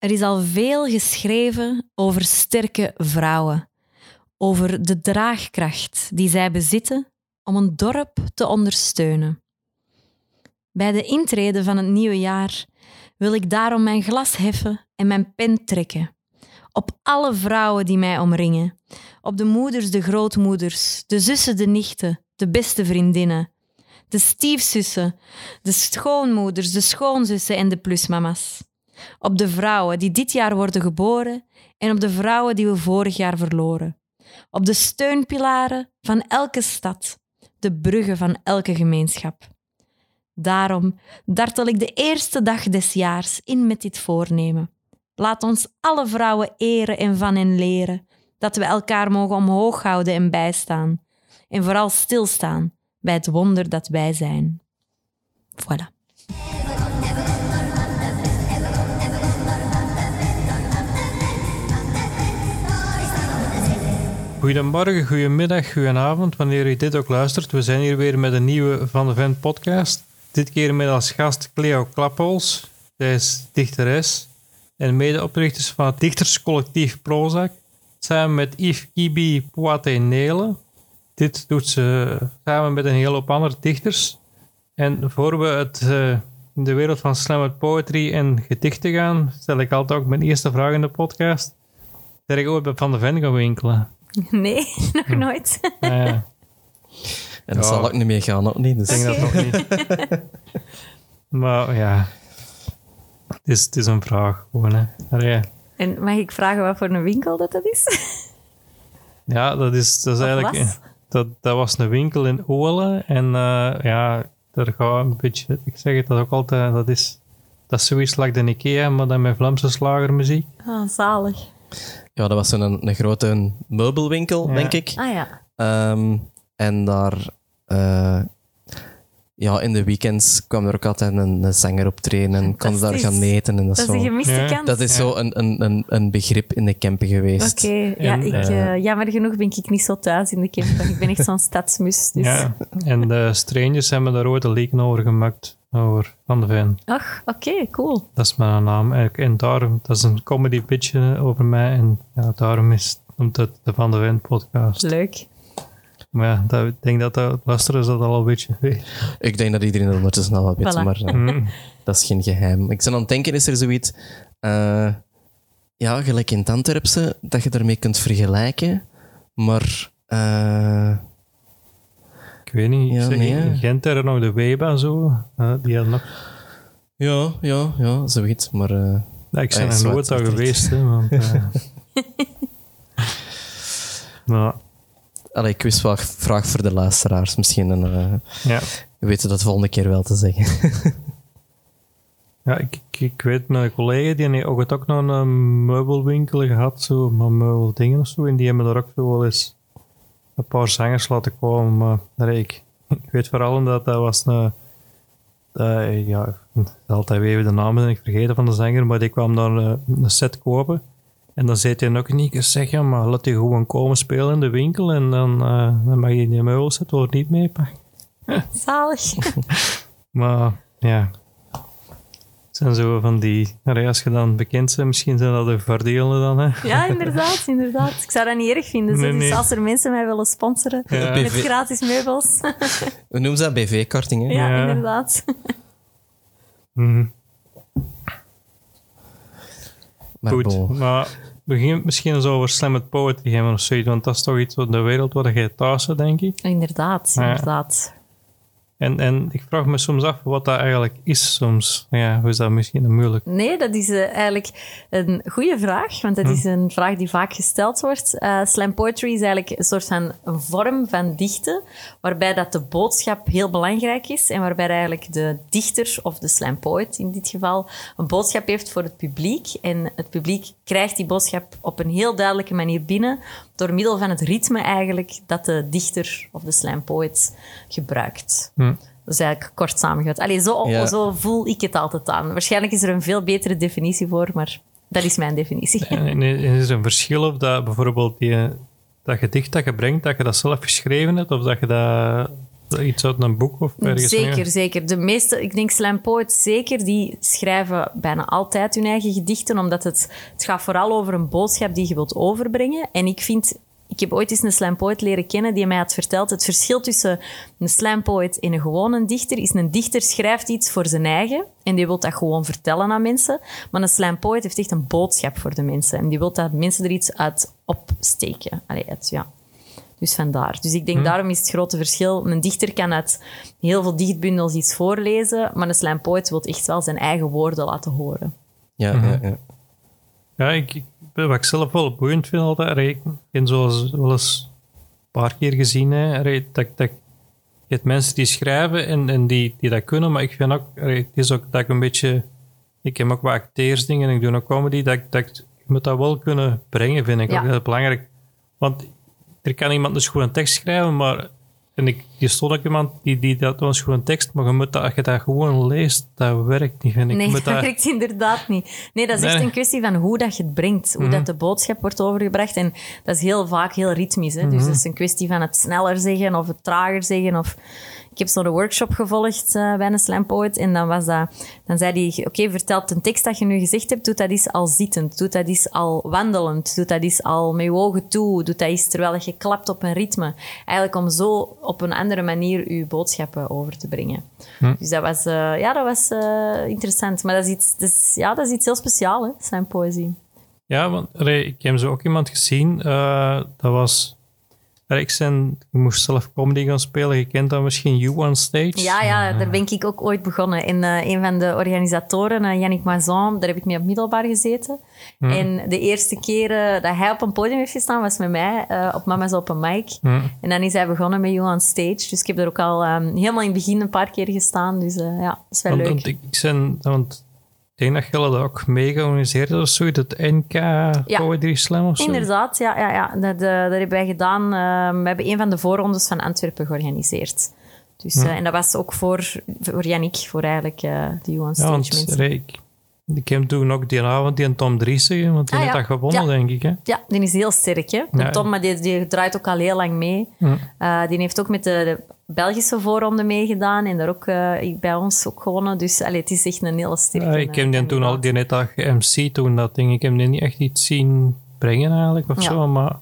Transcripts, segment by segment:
Er is al veel geschreven over sterke vrouwen, over de draagkracht die zij bezitten om een dorp te ondersteunen. Bij de intrede van het nieuwe jaar wil ik daarom mijn glas heffen en mijn pen trekken. Op alle vrouwen die mij omringen. Op de moeders, de grootmoeders, de zussen, de nichten, de beste vriendinnen. De stiefzussen, de schoonmoeders, de schoonzussen en de plusmama's. Op de vrouwen die dit jaar worden geboren en op de vrouwen die we vorig jaar verloren. Op de steunpilaren van elke stad, de bruggen van elke gemeenschap. Daarom dartel ik de eerste dag des jaars in met dit voornemen. Laat ons alle vrouwen eren en van hen leren, dat we elkaar mogen omhoog houden en bijstaan. En vooral stilstaan bij het wonder dat wij zijn. Voilà. Goedemorgen, goedemiddag, goedenavond, wanneer u dit ook luistert. We zijn hier weer met een nieuwe Van de Vent podcast. Dit keer met als gast Cleo Klappols. Zij is dichteres en medeoprichters van het dichterscollectief Prozac. Samen met Yves Kibi Poate-Nelen. Dit doet ze samen met een hele hoop andere dichters. En voor we het, uh, in de wereld van slammed poetry en gedichten gaan, stel ik altijd ook mijn eerste vraag in de podcast. Ben ik ooit bij Van de Ven gaan winkelen? Nee, nog nooit. Ah, ja. En dat Ja. zal ook niet meer gaan, ook niet. Dus. Ik denk dat nog niet. maar ja, het is, het is een vraag gewoon. Hè. Allee, En mag ik vragen wat voor een winkel dat, dat is? Ja, dat is, dat is eigenlijk... was? Dat, dat was een winkel in Olen. En eh, ja, daar gaat een beetje... Ik zeg het dat ook altijd... Dat is, dat is zoiets like de Ikea, maar dan met Vlaamse slagermuziek. Ah, zalig. Ja, dat was zo'n een, een grote meubelwinkel, Ja. denk ik. Ah ja. Ehm, en daar... eh, ja, in de weekends kwam er ook altijd een, een zanger optreden en kon daar Fantastisch. gaan eten en dat, Dat is zo. een gemiste Ja. kans. Dat is Ja. zo een, een, een, een begrip in de campen geweest. Oké, ja, ik, eh, eh, jammer genoeg ben ik niet zo thuis in de camper. Ik ben echt zo'n stadsmus. Dus. Ja. En de Strangers hebben daar ooit een lied over gemaakt. Over Van de Ven. Ach, oké, cool. Dat is mijn naam. En, en daarom... Dat is een comedy bitje over mij. En ja, daarom is noemt het de Van de Ven podcast. Leuk. Maar ja, dat, ik denk dat de luisteraars dat al een beetje. Ik denk dat iedereen dat ondertussen al wel weet, Voilà. maar eh, Mm. dat is geen geheim. Ik ben aan het denken, is er zoiets... eh, ja, gelijk in het Antwerpse, dat je daarmee kunt vergelijken. Maar... eh, Ik weet niet. Ja, ik zeg, nee, in. Gent er nog de Weba zo. die had nog... ja, ja, ja, zoiets. Maar... eh, Ja, ik ben er nooit Utrecht. geweest. Hè, want, eh, maar, allee, vraag voor de luisteraars misschien. En, eh, ja. we weten dat volgende keer wel te zeggen. Ja, ik, ik, weet mijn collega, die heeft ook, nog een meubelwinkel gehad, zo, met meubeldingen of zo. En die hebben daar ook zo wel eens een paar zangers laten komen. Maar nee, ik, ik weet vooral dat dat was een... eh, ja, altijd weer de naam ben ik vergeten van de zanger, maar die kwam dan eh, een set kopen. En dan zei hij ook niet, zeg ja, maar laat die gewoon komen spelen in de winkel en dan, eh, dan mag je die meubelset wel niet meepakken. Zalig. Maar ja, zijn zo van die. Als je dan bekend bent, misschien zijn dat de voordelen dan. Hè? Ja, inderdaad, inderdaad. Ik zou dat niet erg vinden. Nee, Dus nee. als er mensen mij willen sponsoren Ja. met BV. gratis meubels. We noemen ze dat BV-karting, hè? ja, Ja. inderdaad. Mhm. Maar Goed, maar we beginnen misschien eens over Slammed Poetry hebben of zoiets, want dat is toch iets wat de wereld waar jij thuis zit, denk ik. Inderdaad, Ja. inderdaad. En, en ik vraag me soms af wat dat eigenlijk is soms. Ja, hoe is dat misschien moeilijk? Nee, dat is eh, eigenlijk een goede vraag, want dat is een vraag die vaak gesteld wordt. Eh, slam poetry is eigenlijk een soort van een vorm van dichten, waarbij dat de boodschap heel belangrijk is en waarbij eigenlijk de dichter, of de slam poet in dit geval, een boodschap heeft voor het publiek. En het publiek krijgt die boodschap op een heel duidelijke manier binnen, door middel van het ritme eigenlijk dat de dichter of de slam poet gebruikt. Hm. Dat is eigenlijk kort samengevat. Allee, zo, Ja. zo voel ik het altijd aan. Waarschijnlijk is er een veel betere definitie voor, maar dat is mijn definitie. En, en is er een verschil of dat bijvoorbeeld die, dat gedicht dat je brengt, dat je dat zelf geschreven hebt, of dat je dat iets uit een boek of ergens? Zeker, meer? zeker. De meeste, ik denk slam poets zeker, die schrijven bijna altijd hun eigen gedichten, omdat het, het gaat vooral over een boodschap die je wilt overbrengen. En ik vind, ik heb ooit eens een slam poet leren kennen die mij had verteld, het verschil tussen een slam poet en een gewone dichter is, een dichter schrijft iets voor zijn eigen en die wil dat gewoon vertellen aan mensen. Maar een slam poet heeft echt een boodschap voor de mensen en die wil dat mensen er iets uit opsteken. Allee, uit, ja. Dus vandaar. Dus ik denk, daarom is het grote verschil. Een dichter kan uit heel veel dichtbundels iets voorlezen, maar een slam poet wil echt wel zijn eigen woorden laten horen. Ja, Mhm. ja, ja. Ja, ik- wat ik zelf wel boeiend vind altijd, ik heb zoals wel eens een paar keer gezien, hè, dat, dat je hebt mensen die schrijven en, en die, die dat kunnen, maar ik vind ook, het is ook dat ik een beetje, ik heb ook wat acteersdingen en ik doe ook comedy, dat, dat ik, moet dat wel kunnen brengen, vind ik Ja. ook heel belangrijk. Want er kan iemand dus gewoon een tekst schrijven, maar en ik, je stond ook iemand die, die dat was gewoon een tekst, maar je moet dat, als je dat gewoon leest, dat werkt niet, vind ik. Nee, moet dat werkt inderdaad niet. Nee, dat is echt een kwestie van hoe dat je het brengt. Hoe dat de boodschap wordt overgebracht. En dat is heel vaak heel ritmisch. Hè? Dus dat is een kwestie van het sneller zeggen of het trager zeggen. Of... Ik heb zo'n workshop gevolgd eh, bij een slam poet. En dan, was dat, dan zei hij, oké, vertel een tekst dat je nu gezegd hebt. Doe dat eens al zittend. Doe dat eens al wandelend. Doe dat eens al met je ogen toe. Doe dat eens terwijl je klapt op een ritme. Eigenlijk om zo op een andere manier je boodschappen over te brengen. Dus dat was, eh, ja, dat was eh, interessant. Maar dat is, iets, ja, dat is iets heel speciaals, hè, zijn poëzie. Ja, want ik heb zo ook iemand gezien. dat was. Ik, zijn, ik moest zelf comedy gaan spelen. Je kent dat misschien, You on Stage. Ja, ja, daar ben ik ook ooit begonnen. En eh, een van de organisatoren, eh, Yannick daar heb ik mee op middelbaar gezeten. En de eerste keer dat hij op een podium heeft gestaan, was met mij eh, op Mama's Open Mic. En dan is hij begonnen met You on Stage. Dus ik heb er ook al ehm, helemaal in het begin een paar keer gestaan. Dus eh, ja, dat is wel Want, leuk. want ik, ik zijn, want denk dat jullie dat ook mee georganiseerd hebben of zoiets. Het NK Poetry Slam of zo. Inderdaad, ja, ja, ja. Dat, eh, dat hebben wij gedaan. Eh, we hebben een van de voorrondes van Antwerpen georganiseerd. Dus, eh, en dat was ook voor, voor Yannick, voor eigenlijk eh de You on Ja, Stage want mensen. allee, ik, ik heb toen ook die avond die Tom Driessen, want die Ah, heeft dat gewonnen, Ja. denk ik. Hè? Ja, die is heel sterk. Hè? Ja. Tom, maar die, die draait ook al heel lang mee. Eh, die heeft ook met de, de Belgische voorronde meegedaan en daar ook eh, bij ons ook gewonnen. Dus allee, het is echt een hele sterke Ja, ik heb die eh, toen al, die net MC toen dat ding. Ik heb die niet echt iets zien brengen eigenlijk of zo, maar,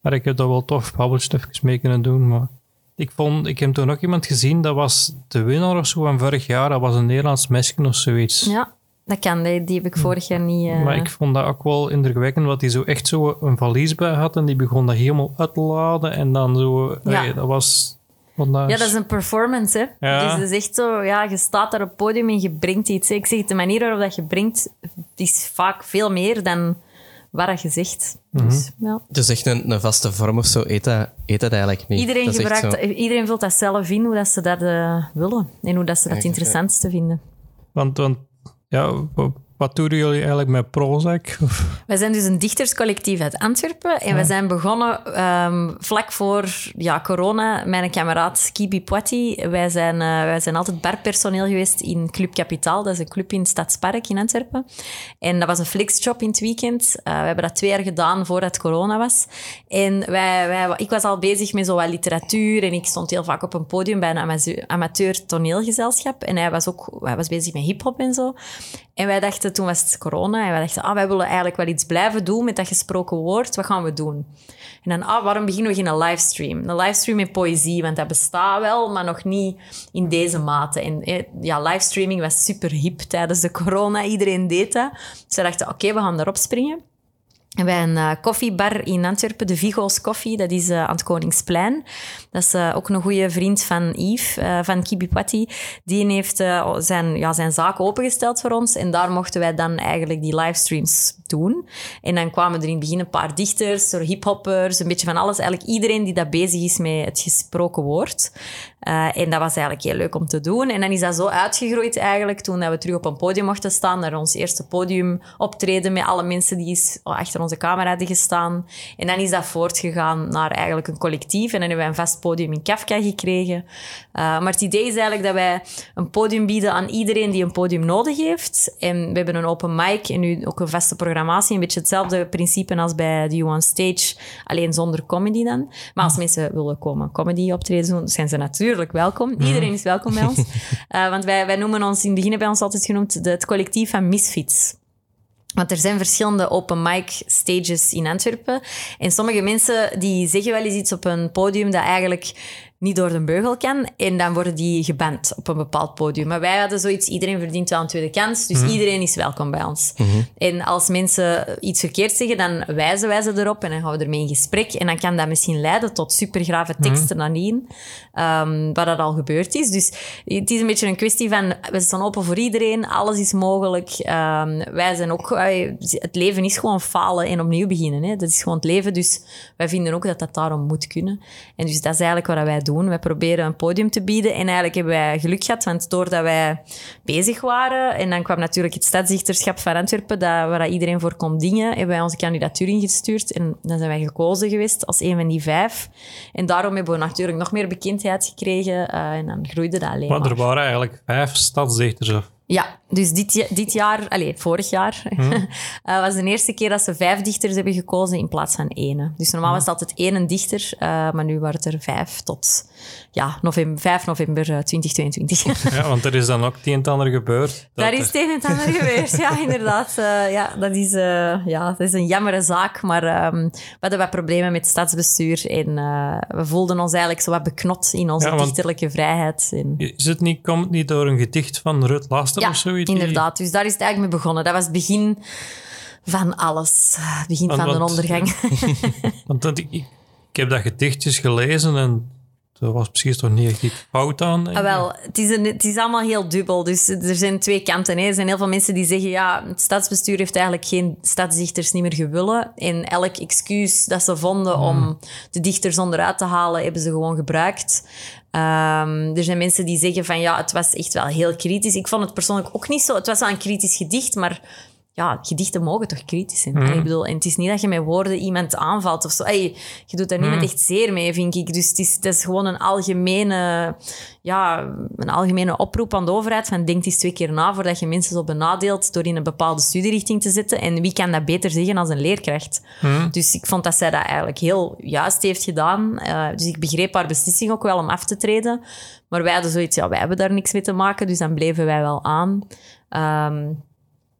maar ik heb dat wel tof published even mee kunnen doen. Maar ik, vond, ik heb toen ook iemand gezien, dat was de winnaar of zo van vorig jaar. Dat was een Nederlands mesje of zoiets. Ja, dat kan. Die, die heb ik vorig jaar niet... eh, Maar ik vond dat ook wel indrukwekkend, want hij zo echt zo een valies bij had en die begon dat helemaal uit te laden en dan zo... Ja. dat was... Ja, dat is een performance, hè. Ja. Dus het is echt zo, ja, je staat daar op het podium en je brengt iets. hè. Ik zeg, de manier waarop dat je brengt, is vaak veel meer dan wat je zegt. Mhm. Dus, ja. Is echt een, een vaste vorm of zo. Eet dat, eet dat eigenlijk niet. Iedereen, dat is echt gebruikt, zo. iedereen vult dat zelf in, hoe dat ze dat eh, willen. En hoe dat ze dat het interessantste vinden. Want, want ja, wa- wat doen jullie eigenlijk met Prozac? Wij zijn dus een dichterscollectief uit Antwerpen. En we zijn begonnen ehm, vlak voor ja, corona. Mijn kameraad Kibi Poiti. Wij zijn, eh, wij zijn altijd barpersoneel geweest in Club Kapitaal. Dat is een club in het Stadspark in Antwerpen. En dat was een flexjob in het weekend. Eh, we hebben dat twee jaar gedaan voordat corona was. En wij, wij, ik was al bezig met zo wat literatuur. En ik stond heel vaak op een podium bij een amateur, amateur toneelgezelschap. En hij was ook hij was bezig met hip-hop en zo. En wij dachten, toen was het corona, en wij dachten, ah, wij willen eigenlijk wel iets blijven doen met dat gesproken woord. Wat gaan we doen? En dan, ah, waarom beginnen we geen livestream? Een livestream met poëzie, want dat bestaat wel, maar nog niet in deze mate. En eh, ja, livestreaming was super hip tijdens de corona. Iedereen deed dat. Dus dachten, oké, we gaan daarop springen. Bij een eh, koffiebar in Antwerpen, de Vigo's Koffie, dat is eh, aan het Koningsplein. Dat is eh, ook een goede vriend van Yves, van Kibipati. Die heeft zijn, ja, zijn zaak opengesteld voor ons. En daar mochten wij dan eigenlijk die livestreams doen. En dan kwamen er in het begin een paar dichters, er hiphoppers, een beetje van alles. Eigenlijk iedereen die dat bezig is met het gesproken woord. Eh, en dat was eigenlijk heel leuk om te doen. En dan is dat zo uitgegroeid eigenlijk, toen dat we terug op een podium mochten staan, naar ons eerste podium optreden met alle mensen die eens achter onze camera hadden gestaan. En dan is dat voortgegaan naar eigenlijk een collectief. En dan hebben wij een vast podium in Kafka gekregen. Eh, maar het idee is eigenlijk dat wij een podium bieden aan iedereen die een podium nodig heeft. En we hebben een open mic en nu ook een vaste programmatie. Een beetje hetzelfde principe als bij The You On Stage, alleen zonder comedy dan. Maar als mensen willen komen comedy optreden doen, zijn ze natuurlijk natuurlijk welkom. Iedereen is welkom bij ons. Eh, want wij, wij noemen ons, in het begin bij ons altijd genoemd, de, het collectief van misfits. Want er zijn verschillende open mic stages in Antwerpen. En sommige mensen die zeggen wel eens iets op een podium dat eigenlijk niet door de beugel kan. En dan worden die geband op een bepaald podium. Maar wij hadden zoiets, iedereen verdient wel een tweede kans. Dus iedereen is welkom bij ons. En als mensen iets verkeerd zeggen, dan wijzen wij ze erop. En dan gaan we ermee in gesprek. En dan kan dat misschien leiden tot supergrave teksten nadien. Um, wat dat al gebeurd is. Dus het is een beetje een kwestie van, we staan open voor iedereen. Alles is mogelijk. Um, wij zijn ook, het leven is gewoon falen en opnieuw beginnen. Hè. Dat is gewoon het leven. Dus wij vinden ook dat dat daarom moet kunnen. En dus dat is eigenlijk wat wij doen doen. Wij proberen een podium te bieden. En eigenlijk hebben wij geluk gehad, want doordat wij bezig waren, en dan kwam natuurlijk het stadsdichterschap van Antwerpen, dat, waar iedereen voor kon dingen, hebben wij onze kandidatuur ingestuurd. En dan zijn wij gekozen geweest als een van die vijf. En daarom hebben we natuurlijk nog meer bekendheid gekregen. Uh, en dan groeide dat alleen maar. Maar er waren eigenlijk vijf stadsdichters, of? Ja, dus dit, dit jaar, allez, vorig jaar, hmm. uh, was de eerste keer dat ze vijf dichters hebben gekozen in plaats van één. Dus normaal was het altijd één dichter, uh, maar nu waren het er vijf tot ja, november, 5 november 2022. Eh, ja, want er is dan ook het een en ander gebeurd. Daar is het een en ander gebeurd, ja, inderdaad. Uh, ja, dat is, uh, ja, dat is een jammere zaak, maar um, we hadden wat problemen met het stadsbestuur en we voelden ons eigenlijk zo wat beknot in onze ja, dichterlijke vrijheid. En... Is het niet, komt het niet door een gedicht van Rut Laster of zoiets? inderdaad. Dus daar is het eigenlijk mee begonnen. Dat was het begin van alles. Het begin van want, de ondergang. want, want ik, ik, heb dat gedichtjes gelezen en er was precies toch niet echt iets fout aan. Ah, wel, het is, een, het is allemaal heel dubbel. Dus er zijn twee kanten. Hè. Er zijn heel veel mensen die zeggen, ja, het stadsbestuur heeft eigenlijk geen stadsdichters niet meer gewillen. En elk excuus dat ze vonden om hmm. de dichters onderuit te halen, hebben ze gewoon gebruikt. Um, er zijn mensen die zeggen van, ja, het was echt wel heel kritisch. Ik vond het persoonlijk ook niet zo. Het was wel een kritisch gedicht, maar ja, gedichten mogen toch kritisch zijn. Mm. Ik bedoel, en het is niet dat je met woorden iemand aanvalt of zo. Hey, je doet daar mm. niemand echt zeer mee, vind ik. Dus het is, het is gewoon een algemene, ja, een algemene oproep aan de overheid van denk eens twee keer na voordat je mensen zo benadeelt door in een bepaalde studierichting te zitten. En wie kan dat beter zeggen als een leerkracht? Mm. Dus ik vond dat zij dat eigenlijk heel juist heeft gedaan. Uh, dus ik begreep haar beslissing ook wel om af te treden. Maar wij hadden zoiets, ja, wij hebben daar niks mee te maken, dus dan bleven wij wel aan. Um,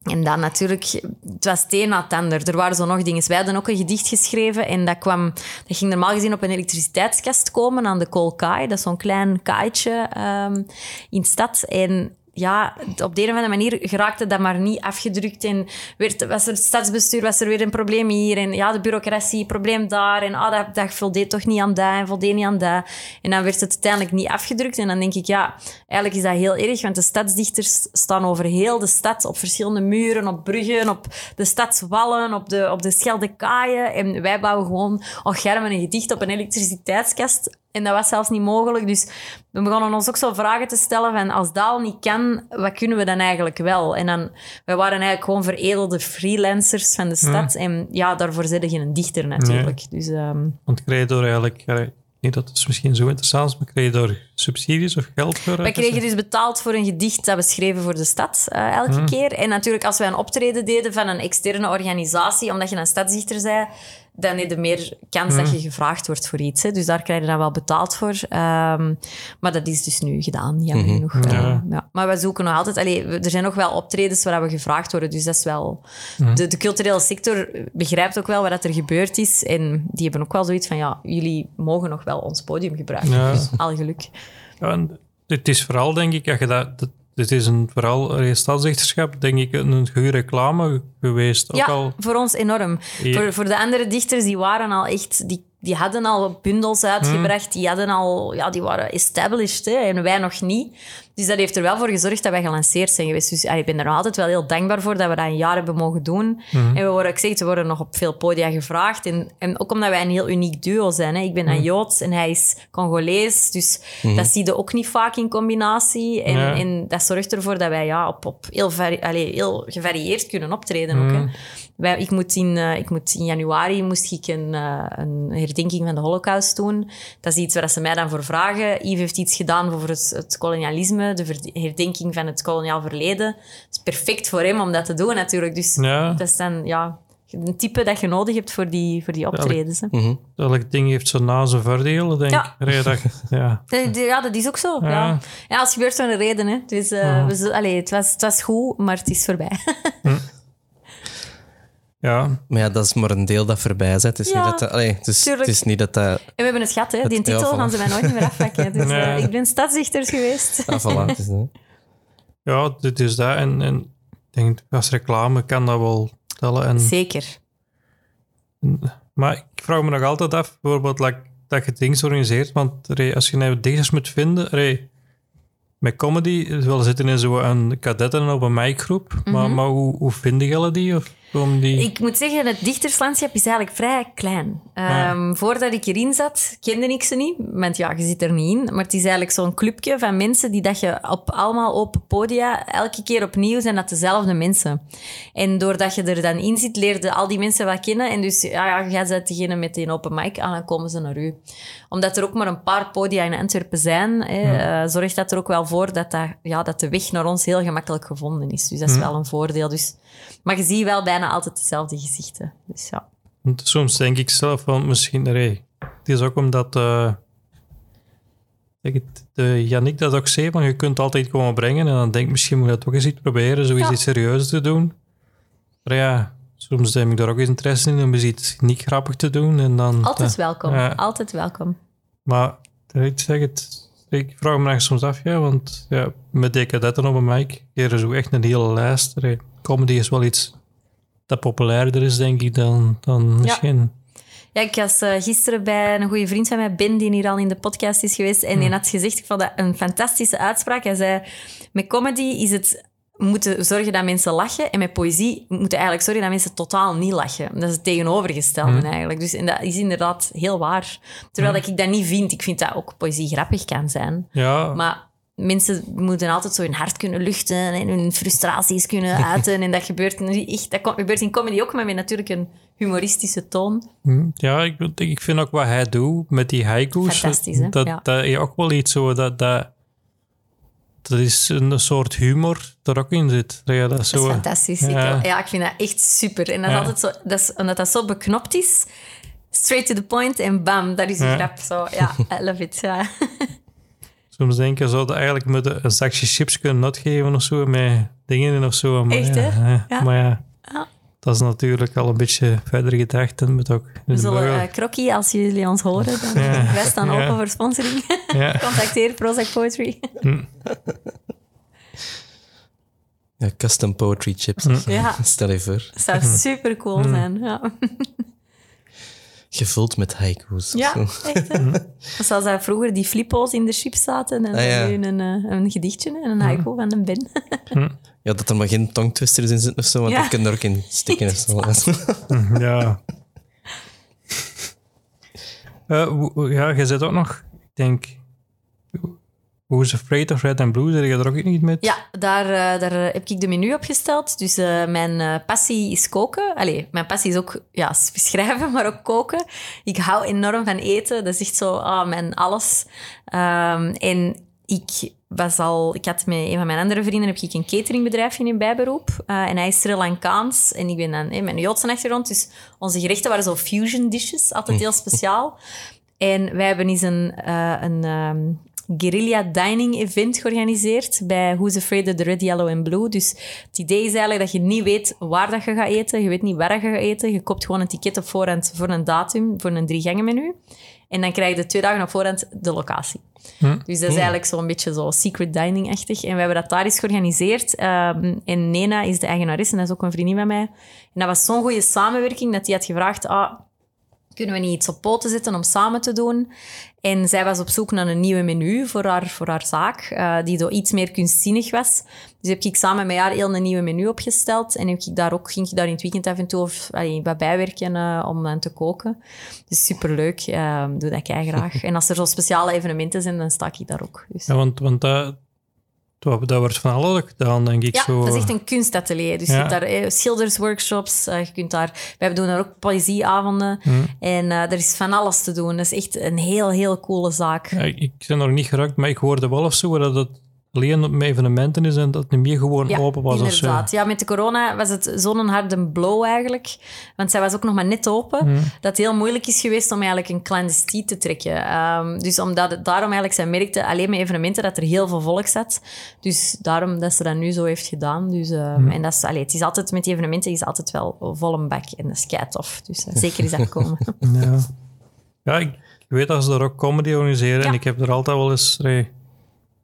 en dan natuurlijk, het was het een het ander. Er waren zo nog dingen. Wij hadden ook een gedicht geschreven en dat, kwam, dat ging normaal gezien op een elektriciteitskast komen aan de Kolkai. Dat is zo'n klein kaaitje um, in de stad. En ja, op de een of manier geraakte dat maar niet afgedrukt. En werd, was er stadsbestuur, was er weer een probleem hier. En ja, de bureaucratie, probleem daar. En ah, dat, dat voldeed toch niet aan dat en voldeed niet aan dat. En dan werd het uiteindelijk niet afgedrukt. En dan denk ik, ja, eigenlijk is dat heel erg. Want de stadsdichters staan over heel de stad. Op verschillende muren, op bruggen, op de stadswallen, op de, op de Scheldekaaien. En wij bouwen gewoon, oh germen, een gedicht op een elektriciteitskast en dat was zelfs niet mogelijk. Dus we begonnen ons ook zo vragen te stellen van als dat al niet kan, wat kunnen we dan eigenlijk wel? En dan, wij waren eigenlijk gewoon veredelde freelancers van de stad. En ja, daarvoor zit je geen dichter natuurlijk. Dus, um... Want krijg je door eigenlijk, niet dat het misschien zo interessant is, maar kreeg je door subsidies of geld voor? Wij kregen dus betaald voor een gedicht dat we schreven voor de stad uh, elke keer. En natuurlijk als wij een optreden deden van een externe organisatie, omdat je een stadsdichter zei, dan heb je meer kans dat je hmm. gevraagd wordt voor iets. Hè. Dus daar krijg je dan wel betaald voor. Um, maar dat is dus nu gedaan, jammer mm genoeg. Ja. ja. Maar we zoeken nog altijd... Allee, er zijn nog wel optredens waar we gevraagd worden, dus dat is wel... Hmm. De, de, culturele sector begrijpt ook wel wat er gebeurd is en die hebben ook wel zoiets van, ja, jullie mogen nog wel ons podium gebruiken. Dus al geluk. Ja, het is vooral, denk ik, dat je dat, dat dit is een, vooral een stadsdichterschap, denk ik, een goede reclame geweest. Ja, ook al... voor ons enorm. Voor, voor de andere dichters, die waren al echt... Die die hadden al bundels uitgebracht, die, hadden al, ja, die waren established hè, en wij nog niet. Dus dat heeft er wel voor gezorgd dat wij gelanceerd zijn geweest. Dus ik ben er altijd wel heel dankbaar voor dat we dat een jaar hebben mogen doen. En we worden, ik zeg, we worden nog op veel podia gevraagd. En, en ook omdat wij een heel uniek duo zijn. Hè. Ik ben een Joods en hij is Congolees. Dus dat zie je ook niet vaak in combinatie. En, en dat zorgt ervoor dat wij ja, op, op heel, heel gevarieerd kunnen optreden. Ook, hè. Wij, ik, moet in, uh, ik moet in januari moest ik een, uh, een herdenking van de holocaust doen. Dat is iets waar ze mij dan voor vragen. Yves heeft iets gedaan over het, het kolonialisme, de herdenking van het koloniaal verleden. Het is perfect voor hem om dat te doen natuurlijk. Dus ja. dat is dan, ja, een type dat je nodig hebt voor die, voor die optredens. hè. Mhm. Elk ding heeft zijn na zijn voordelen, denk Ja. ik. Ja. dat- ja. Dat- Ja, dat is ook zo. Ja, Ja. ja. als gebeurt zo'n reden. Hè. Dus, eh, we zullen- allee, het, was, het was goed, maar het is voorbij. ja, Maar ja, dat is maar een deel dat voorbij is. hè. Het is, Ja, niet, dat dat, allee, het is, tuurlijk. het is niet dat dat... En we hebben het gehad, hè. die Het- titel ja, voilà. gaan ze mij nooit meer afpakken. Dus Nee. eh, ik ben stadsdichters geweest. Ah, voilà, ja, dit is dat. En, en ik denk, als reclame kan dat wel tellen. En, Zeker. maar ik vraag me nog altijd af, bijvoorbeeld, like, dat je dingen organiseert. Want allee, als je nou dichters moet vinden... allee, met comedy, we zitten in zo'n kadetten op een mic-groep. maar, maar hoe, hoe vinden jullie die? Of die... Ik moet zeggen, het dichterslandschap is eigenlijk vrij klein. Ehm, Voordat ik erin zat, kende ik ze niet. Want ja, je zit er niet in. Maar het is eigenlijk zo'n clubje van mensen die dat je op allemaal open podia, elke keer opnieuw zijn dat dezelfde mensen. En doordat je er dan in zit, leerde al die mensen wat kennen. En dus, ja, ja jij degene met open mic aan, dan komen ze naar u. Omdat er ook maar een paar podia in Antwerpen zijn, hè, eh, zorgt dat er ook wel voor dat, dat, ja, dat de weg naar ons heel gemakkelijk gevonden is. Dus dat is wel een voordeel. Dus, maar je ziet wel bijna altijd dezelfde gezichten. Dus ja. Want Soms denk ik zelf van misschien, nee, het is ook omdat eh het, de Yannick dat ook zei, van je kunt altijd komen brengen en dan denk ik misschien moet je dat ook eens iets proberen, zoiets Ja. iets serieus te doen. Maar ja, soms heb ik daar ook eens interesse in om eens iets niet grappig te doen en dan... Altijd eh, welkom. ja. Altijd welkom. Maar ik zeg het, ik vraag me echt soms af, ja, want ja, met die kadetten op een mic, hier is ook echt een hele lijst. Allee, Comedy is wel iets dat populairder is, denk ik, dan, dan misschien... Ja, ik was eh, gisteren bij een goede vriend van mij, Ben, die hier al in de podcast is geweest. En die had gezegd, ik vond dat een fantastische uitspraak. Hij zei, met comedy is het moeten zorgen dat mensen lachen. En met poëzie moeten we eigenlijk zorgen dat mensen totaal niet lachen. Dat is het tegenovergestelde eigenlijk. Dus, en dat is inderdaad heel waar. Terwijl dat ik dat niet vind. Ik vind dat ook poëzie grappig kan zijn. Ja, Maar mensen moeten altijd zo hun hart kunnen luchten en hun frustraties kunnen uiten. en dat gebeurt echt. Dat gebeurt in comedy ook, maar met natuurlijk een humoristische toon. Hm, Ja, ik, ik vind ook wat hij doet met die haiku's. Fantastisch, hè? Dat, Ja. dat is ook wel iets zo dat, dat, dat is een soort humor er ook in zit. Ja, dat is Dat zo, is fantastisch. Ik, Ja. ik vind dat echt super. En dat Ja. altijd zo, dat is, omdat dat zo beknopt is, straight to the point en bam, dat is een grap. Zo, ja, I love it. Ja. Soms denk je, zouden eigenlijk moeten een zakje chips kunnen uitgeven of zo, met dingen in of zo. Maar Echt, ja, hè? ja. Maar ja, Ja. dat is natuurlijk al een beetje verder gedacht. En moet ook We zullen, eh Krokkie, als jullie ons horen, dan Ja. wij staan Ja. open voor sponsoring. ja. Contacteer Prozac Poetry. Ja, custom poetry chips. Ja. Stel je voor. Dat zou super cool zijn. Ja, Gevuld met haiku's. of ja echt. hè. Zoals dat vroeger die flippo's in de chips zaten en Ah, ja. nu een, eh, een gedichtje en een haiku van een Ben. Ja, dat er maar geen tongtwisters in zitten of zo, want Ja. die kunnen er ook in stikken of zo. ja. Eh, ja, je zit ook nog, ik denk, Who's Afraid of Red and Blue, zit je er ook niet met? Ja, daar, eh, daar heb ik de menu opgesteld. Dus eh, mijn eh, passie is koken. Allee, mijn passie is ook ja, schrijven, maar ook koken. Ik hou enorm van eten. Dat is echt zo ah, mijn alles. Ehm, en ik was al... Ik had met een van mijn andere vrienden heb ik een cateringbedrijfje in bijberoep. Eh, en hij is Sri Lankaans. En ik ben dan eh, met een Joodse achtergrond. Dus onze gerechten waren zo fusion dishes. Altijd heel speciaal. En wij hebben eens een, eh, een ehm, guerrilla dining event georganiseerd bij Who's Afraid of the Red, Yellow and Blue. Dus het idee is eigenlijk dat je niet weet waar dat je gaat eten. Je weet niet waar je gaat eten. Je koopt gewoon een ticket op voorhand voor een datum, voor een drie gangen menu. En dan krijg je twee dagen op voorhand de locatie. Dus dat is eigenlijk zo'n beetje zo secret dining-achtig. En we hebben dat daar eens georganiseerd. Ehm, en Nena is de eigenaresse, en dat is ook een vriendin van mij. En dat was zo'n goede samenwerking dat hij had gevraagd... Ah, kunnen we niet iets op poten zetten om samen te doen? En zij was op zoek naar een nieuwe menu voor haar, voor haar zaak, eh, die zo iets meer kunstzinnig was. Dus heb ik samen met haar heel een nieuwe menu opgesteld. En heb ik daar ook, ging ik daar in het weekend af en toe of, allee, wat bijwerken eh, om dan te koken. Dus superleuk, eh, doe dat kei graag. en als er zo speciale evenementen zijn, dan sta ik daar ook. Dus. Ja, want, want dat, dat, dat wordt van alles gedaan, denk ik Ja, zo. dat is echt een kunstatelier. Dus Ja. je hebt daar eh, schildersworkshops, eh, je kunt daar... Wij doen daar ook poëzieavonden. En eh, er is van alles te doen. Dat is echt een heel, heel coole zaak. Ja, ik ik ben nog niet geraakt, maar ik hoorde wel of zo dat het alleen met evenementen is en dat het niet meer gewoon Ja, open was of zo. inderdaad. Ja, met de corona was het zo'n harde blow eigenlijk. Want zij was ook nog maar net open. Mhm. Dat het heel moeilijk is geweest om eigenlijk een clandestine te trekken. Ehm, dus omdat het, daarom eigenlijk, zij merkte alleen met evenementen dat er heel veel volk zat. Dus daarom dat ze dat nu zo heeft gedaan. Dus, ehm, Mhm. En dat is, allee, het is altijd, met die evenementen is altijd wel vol een bak. En dat is kei tof. Dus eh, zeker is dat komen. Ja, ja ik, weet dat ze daar ook comedy organiseren en ik heb er altijd wel eens...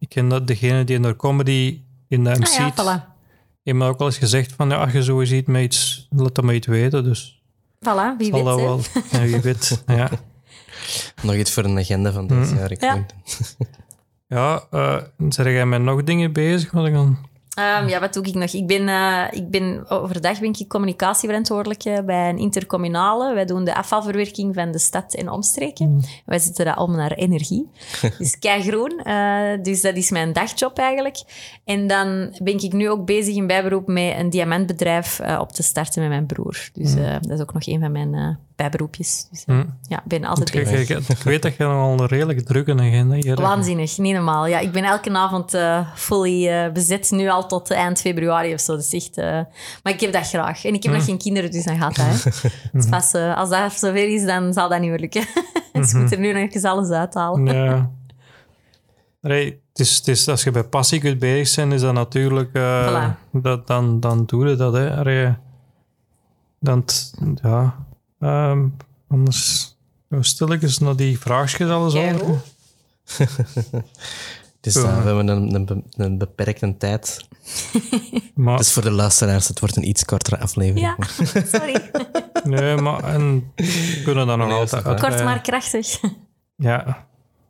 ik ken dat degene die in de comedy in de MC ah ja, voilà. heeft me ook wel eens gezegd van ja, als je zo ziet met iets, laat dat maar iets weten. Dus Voilà, wie zal weet. dat wel... Ja, wie weet. Ja, Nog iets voor een agenda van dit jaar. Ik Ja. denk. ja uh, zijn jij met nog dingen bezig? Wat ik dan... Ehm, ja, wat doe ik nog? Ik ben, eh, ik ben overdag ben ik communicatieverantwoordelijke bij een intercommunale. Wij doen de afvalverwerking van de stad en omstreken. Wij zitten daar allemaal naar energie. Dus keigroen. Eh dus dat is mijn dagjob eigenlijk. En dan ben ik nu ook bezig in bijberoep met een diamantbedrijf eh, op te starten met mijn broer. Dus eh, dat is ook nog een van mijn bijberoepjes. Dus eh, ja, ik ben altijd bezig. ik weet dat je nogal een redelijk drukke agenda hebt. Waanzinnig, niet normaal. Ja, ik ben elke avond eh fully eh, bezet, nu al tot eind februari of zo. Dus echt, maar ik heb dat graag. En ik heb nog geen kinderen, dus dan gaat dat. Hè. Dus pas, als dat zover is, dan zal dat niet meer lukken. dus ik moet er nu nog eens alles uithalen. Ja. Nee, het is, het is, als je bij passie kunt bezig zijn, is dat natuurlijk... Voilà. dat, dan, dan doe je dat, hè. Allee, dan, ja... ehm, anders stel ik eens naar die vraagjes alles over. Dus Ja. eh, we hebben een, een, be- een beperkte tijd. Maar, Dus voor de luisteraars, het wordt een iets kortere aflevering. Ja, sorry. nee, maar en we kunnen dan nog Nee, altijd... Kort eh, maar krachtig. Ja.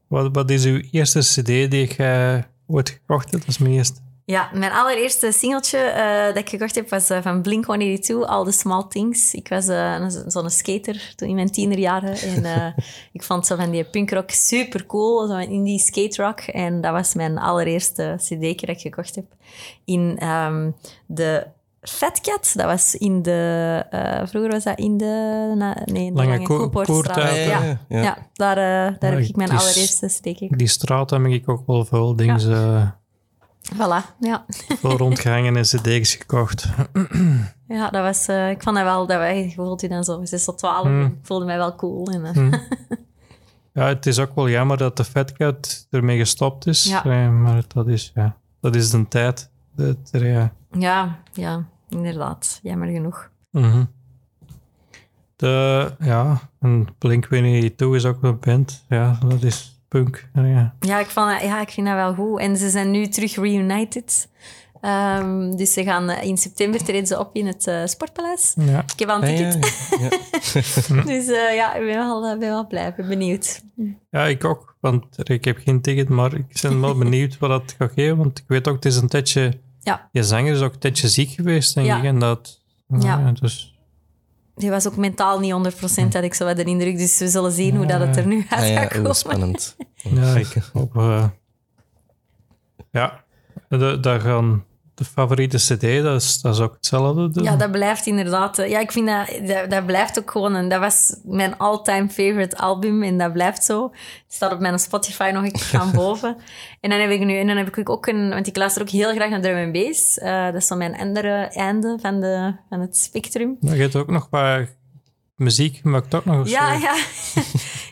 Wat, wat is uw eerste cd die je ooit gekocht hebt? Dat is mijn eerste. Ja, mijn allereerste singeltje eh, dat ik gekocht heb was eh, van Blink-182, All the Small Things. Ik was eh, zo'n skater toen in mijn tienerjaren. En ik vond zo van die punkrock super cool, zo'n indie skate rock. En dat was mijn allereerste cd dat ik gekocht heb. In ehm, de Fat Cat, dat was in de... vroeger was dat in de... na- nee, de Lange Lange, Ko-. Ja, Ja, ja. ja. daar, daar heb ik- mijn allereerste cd gekocht. Die straat heb ik ook wel veel dingen eh, Voilà, ja. veel rondgehangen en cd's gekocht. Ja, dat was, eh, ik vond dat wel, dat wij voelt u dan zo 6 tot 12. Hmm. Ik voelde mij wel cool. En, eh, Ja, het is ook wel jammer dat de Fat Cat ermee gestopt is. Ja. Eh, maar dat is, ja, dat is de tijd. Dat er, ja. ja, ja, inderdaad. Jammer genoeg. Mhm. De, ja, en Blink-182 is ook een band. Ja, dat is punk. Ja. Ja ik, vond, ja, ik vind dat wel goed. En ze zijn nu terug reunited. Ehm, dus ze gaan eh, in september treden ze op in het eh, Sportpaleis. Ja. Ik heb al een Ah, ja, ticket. ja. Dus eh, ja, ik ben wel, ben wel blij. Ik ben benieuwd. ja, ik ook. Want ik heb geen ticket, maar ik ben wel benieuwd wat dat gaat geven. Want ik weet ook, het is een tijdje... Ja, Je zanger is ook een tijdje ziek geweest, denk Ja. ik. En dat... Ja. ja, dus, die was ook mentaal niet 100%, had ik zo wat de indruk. Dus we zullen zien hoe dat het er nu uit Ah, gaat ja, komen. spannend. ja, ik hoop... eh, ja, daar gaan... De favoriete cd, dat is, dat is ook hetzelfde. de- Ja, dat blijft inderdaad. eh, Ja, ik vind dat, dat, dat blijft ook gewoon een. Dat was mijn all-time favorite album en dat blijft zo. Het staat op mijn Spotify nog eens gaan boven. En dan heb ik nu, en dan heb ik ook een, want ik luister ook heel graag naar drum and bass. Eh, dat is zo mijn andere einde van, de, van het spectrum. Maar je hebt ook nog wat muziek, maakt ook nog... Ja, zo- ja.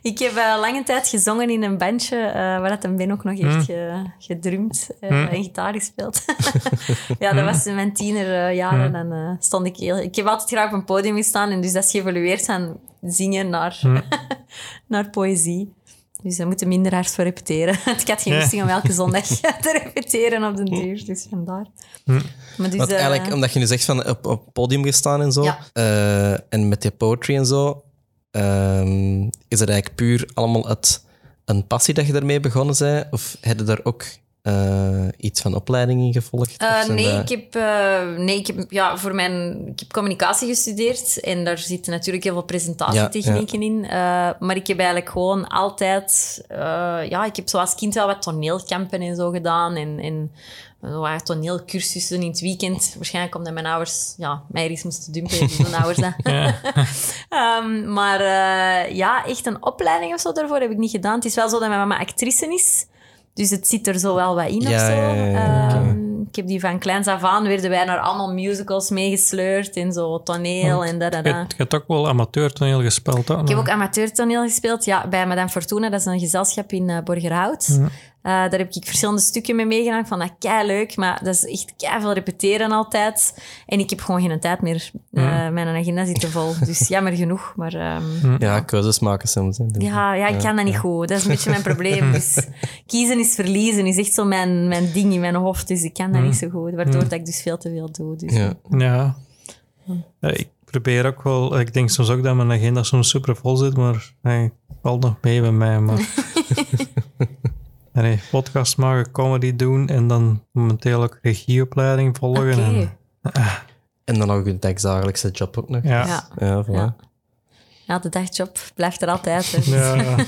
ik heb eh, lange tijd gezongen in een bandje eh, waar dat een Ben ook nog heeft ge- gedrumd eh, en gitaar gespeeld. ja, dat was in mijn tienerjaren. Dan eh, stond ik heel... Ik heb altijd graag op een podium gestaan en dus dat is geëvolueerd van zingen naar, naar poëzie. Dus daar moeten minder hard voor repeteren. ik had geen Ja. goesting om elke zondag te repeteren op de duur, dus vandaar. Maar dus, Want eigenlijk, omdat je nu zegt van op, op podium gestaan en zo, Ja. eh, en met je poetry en zo, ehm, is het eigenlijk puur allemaal uit een passie dat je daarmee begonnen bent? Of heb je daar ook eh, iets van opleiding in gevolgd? Eh, nee, dat- ik heb, eh, nee, ik heb, ja, voor mijn, ik heb communicatie gestudeerd en daar zitten natuurlijk heel veel presentatietechnieken in. Eh, maar ik heb eigenlijk gewoon altijd, ja, ik heb zoals kind wel wat toneelkampen en zo gedaan en, en zo wat toneelcursussen in het weekend. Waarschijnlijk omdat mijn ouders, ja, mij er eens moesten dumpen, mijn ouders dat. Ehm, maar eh, ja, echt een opleiding of zo daarvoor heb ik niet gedaan. Het is wel zo dat mijn mama actrice is. Dus het zit er zo wel wat in Ja, of zo. ja, ja. Ehm, Ik heb die van kleins af aan, werden wij naar allemaal musicals meegesleurd en zo toneel en da da Je, je hebt ook wel amateurtoneel gespeeld? Ik heb ook amateurtoneel gespeeld, ja, bij Madame Fortuna. Dat is een gezelschap in eh, Borgerhout. Eh, daar heb ik verschillende stukken mee meegedaan. Ik vond dat kei leuk, maar dat is echt kei veel repeteren altijd. En ik heb gewoon geen tijd meer. Eh, Mijn agenda zit te vol. Dus jammer genoeg. Maar ehm, Ja, keuzes maken soms. hè. ja, ja, ik kan dat niet goed. Dat is een beetje mijn probleem. Dus kiezen is verliezen is echt zo mijn, mijn ding in mijn hoofd. Dus ik kan dat niet zo goed. Waardoor dat ik dus veel te veel doe. Dus. Ja. Ja. Ja, Ik probeer ook wel... Ik denk soms ook dat mijn agenda soms super vol zit, maar nee, valt nog mee bij mij. Maar... nee, podcast maken, comedy doen en dan momenteel ook regieopleiding volgen. En, En dan nog een dagdagelijkse job ook nog. ja. Ja. Ja, voilà. Ja. ja, de dagjob blijft er altijd. Ja.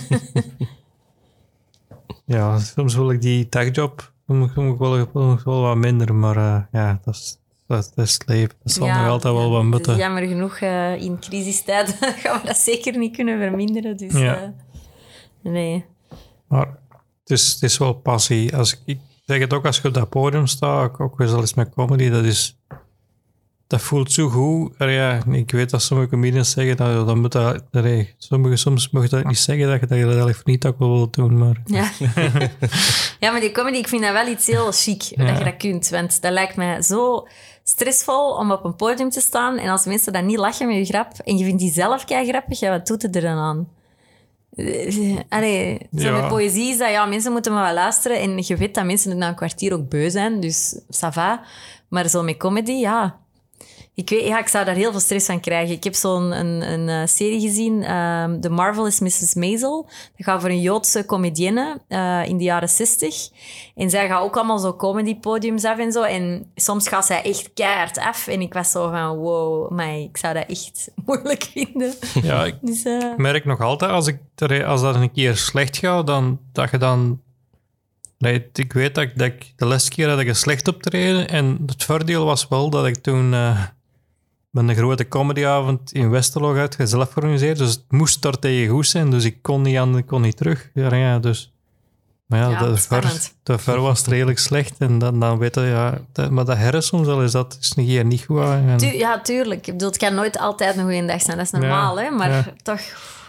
ja, soms wil ik die dagjob soms moet ik wel, wel wat minder, maar eh, ja, dat is, dat, dat is het leven. Dat zal nog altijd wel wat dus moeten. jammer genoeg, eh, in crisistijd gaan we dat zeker niet kunnen verminderen. Dus, Ja. eh, nee. Maar is, het is wel passie. Als ik, ik zeg het ook als je op dat podium staat, ook, ook wel eens met comedy, dat is... Dat voelt zo goed. Ja, ik weet dat sommige comedians zeggen, dat, dan moet dat... allee, sommige, soms mag je dat niet zeggen, dat je dat eigenlijk niet ook wel wil doen, maar... Ja. ja, maar die comedy, ik vind dat wel iets heel chic, dat je dat kunt. Want dat lijkt mij zo stressvol om op een podium te staan en als mensen dan niet lachen met je grap en je vindt die zelf kei grappig, ja, wat doet het er dan aan? Eh, Allee, zo Ja. met poëzie is dat, ja, mensen moeten maar wel luisteren en je weet dat mensen na een kwartier ook beu zijn, dus ça va. Maar zo met comedy, ja... Ik, weet, ja, ik zou daar heel veel stress van krijgen. Ik heb zo'n een, een, eh, serie gezien, ehm The Marvelous Mrs. Maisel. Dat gaat voor een Joodse comedienne eh, in de jaren 60. En zij gaat ook allemaal zo comedypodiums af en zo. En soms gaat zij echt keihard af. En ik was zo van, wow, maar ik zou dat echt moeilijk vinden. Ja, ik Dus, eh, merk nog altijd, als, ik, als dat een keer slecht gaat, dan, dat je dan... Nee, ik weet dat ik, dat ik de laatste keer had ik een slecht optreden. En het voordeel was wel dat ik toen... met een grote comedyavond in Westerlo had zelf georganiseerd. Dus het moest daar tegen goed zijn. Dus ik kon niet aan, ik kon niet terug. Ja, ja, dus... Maar ja, Ja, de, ver, de ver was het redelijk slecht. En dan, dan weet je, ja... Dat, maar dat herren soms wel is dat is een keer niet goed. aan. En- tu- ja, tuurlijk. Ik bedoel, het kan nooit altijd een goede dag zijn. Dat is normaal, Ja, hè. Maar ja. toch,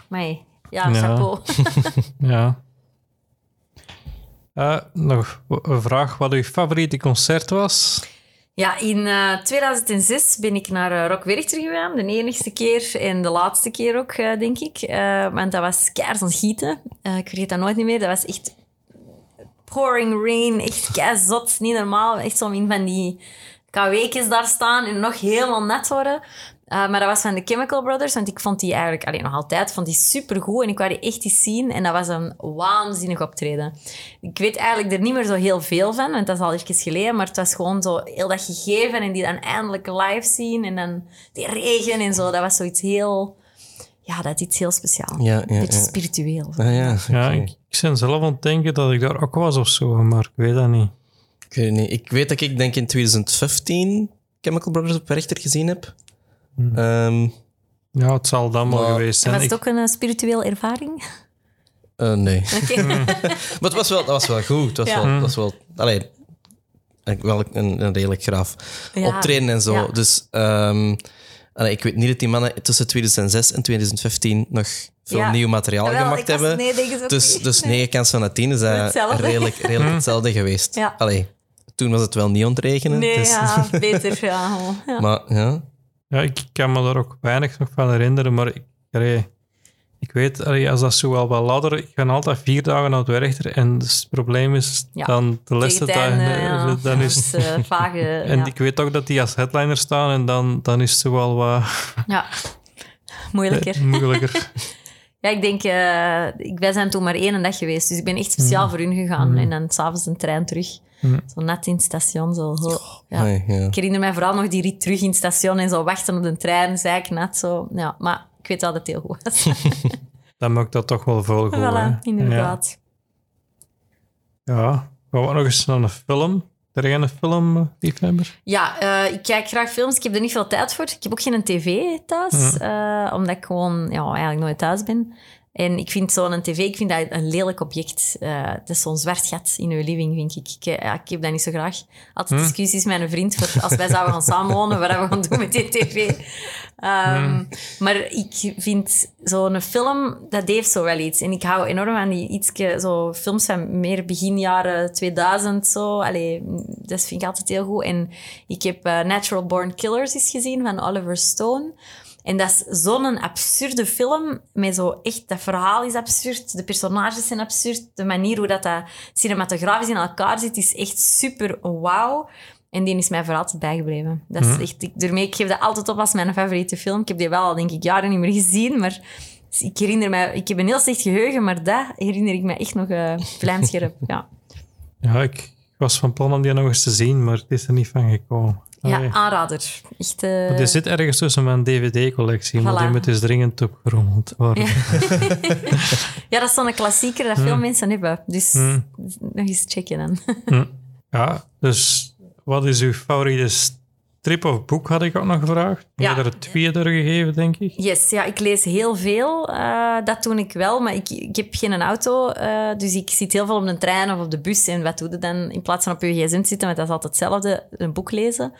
mij. Ja, Ja. chapeau. Ja. Eh, nog een vraag wat uw favoriete concert was? Ja, in eh, 2006 ben ik naar eh, Rock Werchter gegaan. De enigste keer en de laatste keer ook, eh, denk ik. Eh, want dat was keihard aan gieten. Eh, ik vergeet dat nooit meer. Dat was echt pouring rain. Echt keizot. Niet normaal. Echt zo in van die kweekjes daar staan en nog helemaal nat worden. Eh, maar dat was van de Chemical Brothers, want ik vond die eigenlijk, alleen nog altijd, vond die supergoed en ik wou die echt eens zien. En dat was een waanzinnig optreden. Ik weet eigenlijk er niet meer zo heel veel van, want dat is al even geleden, maar het was gewoon zo heel dat gegeven en die dan eindelijk live zien en dan die regen en zo. Dat was zoiets heel, ja, dat is iets heel speciaal. Ja, ja, Beetje ja. spiritueel. Ah, ja, Ja, ik, ik ben zelf aan het denken dat ik daar ook was of zo, maar ik weet dat niet. Ik weet niet. Ik weet dat ik denk in 2015 Chemical Brothers op Werchter gezien heb. Ehm, Ja, het zal dan wel Maar- geweest En zijn. was het ook een eh, spirituele ervaring? eh, nee. Maar het was wel, dat was wel goed. Het was Ja. wel, dat was wel, allee, wel een, een redelijk graaf Ja. optreden en zo. Ja. Dus ehm, allee, ik weet niet dat die mannen tussen 2006 en 2015 nog veel Ja. nieuw materiaal Jawel, gemaakt hebben. nee, dus niet. dus Nee. 9 kans van de 10 is dat Hetzelfde. redelijk, redelijk hetzelfde geweest. Ja. Allee, toen was het wel niet ontregenen. Nee, dus- ja, beter. Ja, ja. Maar ja, Ja, ik kan me daar ook weinig nog van herinneren, maar ik, allee, ik weet, allee, als dat zo wel wat later, ik ga altijd vier dagen naar het Werchter en dus het probleem is Ja, dan de laatste dagen, eh, dan is eh, vage, En ja. ik weet ook dat die als headliner staan en dan, dan is het wel wat ja, moeilijker. moeilijker. Ja, ik denk, eh, ik, wij zijn toen maar één dag geweest, dus ik ben echt speciaal Mm. voor hun gegaan. En dan s'avonds een trein terug. Zo net in het station, zo. Ja. Ik herinner mij vooral nog die rit terug in het station en zo wachten op de trein, zei ik net zo. Ja, maar ik weet wel dat het heel goed was. dan maakt dat toch wel hè. voilà, inderdaad. Ja. ja. Gaan we nog eens naar een film? Er jij een film, liefhebber? Ja, eh, ik kijk graag films. Ik heb er niet veel tijd voor. Ik heb ook geen tv thuis, eh, omdat ik gewoon ja, eigenlijk nooit thuis ben. En ik vind zo'n tv, ik vind dat een lelijk object. Uh, dat is zo'n zwart gat in uw living, vind ik. Ik, ja, ik heb dat niet zo graag. Altijd discussies met een vriend, voor als wij zouden gaan samenwonen, wat we gaan doen met die tv. Um, Maar ik vind zo'n film, dat heeft zo wel iets. En ik hou enorm aan die ietske, zo films van meer begin jaren 2000. Zo. Allee, dat vind ik altijd heel goed. En ik heb uh, Natural Born Killers eens gezien van Oliver Stone. En dat is zo'n absurde film. Met zo echt, dat verhaal is absurd. De personages zijn absurd. De manier hoe dat, dat cinematografisch in elkaar zit, is echt super wauw. En die is mij voor altijd bijgebleven. Dat is echt, ik, daarmee, ik geef dat altijd op als mijn favoriete film. Ik heb die wel al, denk ik, jaren niet meer gezien. Maar ik herinner mij... Ik heb een heel slecht geheugen, maar dat herinner ik me echt nog uh, vlijmscherp. ja. ja, ik was van plan om die nog eens te zien, maar het is er niet van gekomen. Ja, aanrader. Echt, uh... Die zit ergens tussen mijn dvd-collectie, maar die moet dus dringend opgerommeld worden. Ja. ja, dat is zo'n klassieker dat veel mensen hebben. Dus nog eens checken dan. ja, dus wat is uw favoriete strip of boek, had ik ook nog gevraagd. Ja. Je er twee doorgegeven, denk ik. Yes, ja, ik lees heel veel. Uh, dat doe ik wel, maar ik, ik heb geen auto. Uh, dus ik zit heel veel op de trein of op de bus. En wat doe je dan in plaats van op je gsm zitten? Want dat is altijd hetzelfde, een boek lezen.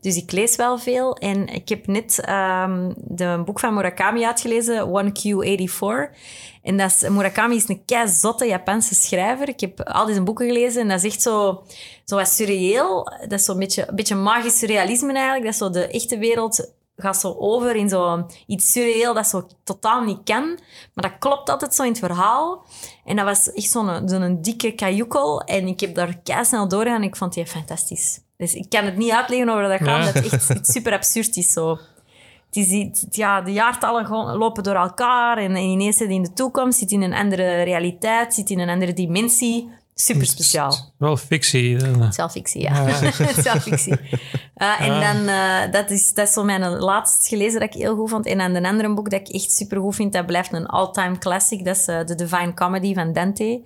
Dus ik lees wel veel. En ik heb net um, de boek van Murakami uitgelezen, 1Q84. En dat is, Murakami is een kei zotte Japanse schrijver. Ik heb al deze boeken gelezen en dat is echt zo, zo wat surreëel. Dat is zo'n beetje, een beetje magisch realisme eigenlijk. Dat is zo de echte wereld gaat zo over in zo iets surreëel dat zo totaal niet kan. Maar dat klopt altijd zo in het verhaal. En dat was echt zo'n zo'n dikke kajukel. En ik heb daar snel doorgaan en ik vond die fantastisch. Dus ik kan het niet uitleggen over dat gaat, ja. dat het echt super absurd is zo. Het is, ja, de jaartallen lopen door elkaar en, en ineens zit in de toekomst, zit in een andere realiteit, zit in een andere dimensie. Super speciaal. Wel fictie. Zelffictie, ja. Zelffictie. Uh, en dan, uh, dat, is, dat is zo mijn laatst gelezen dat ik heel goed vond. En dan een andere boek dat ik echt super goed vind, dat blijft een all-time classic. Dat is uh, The Divine Comedy van Dante.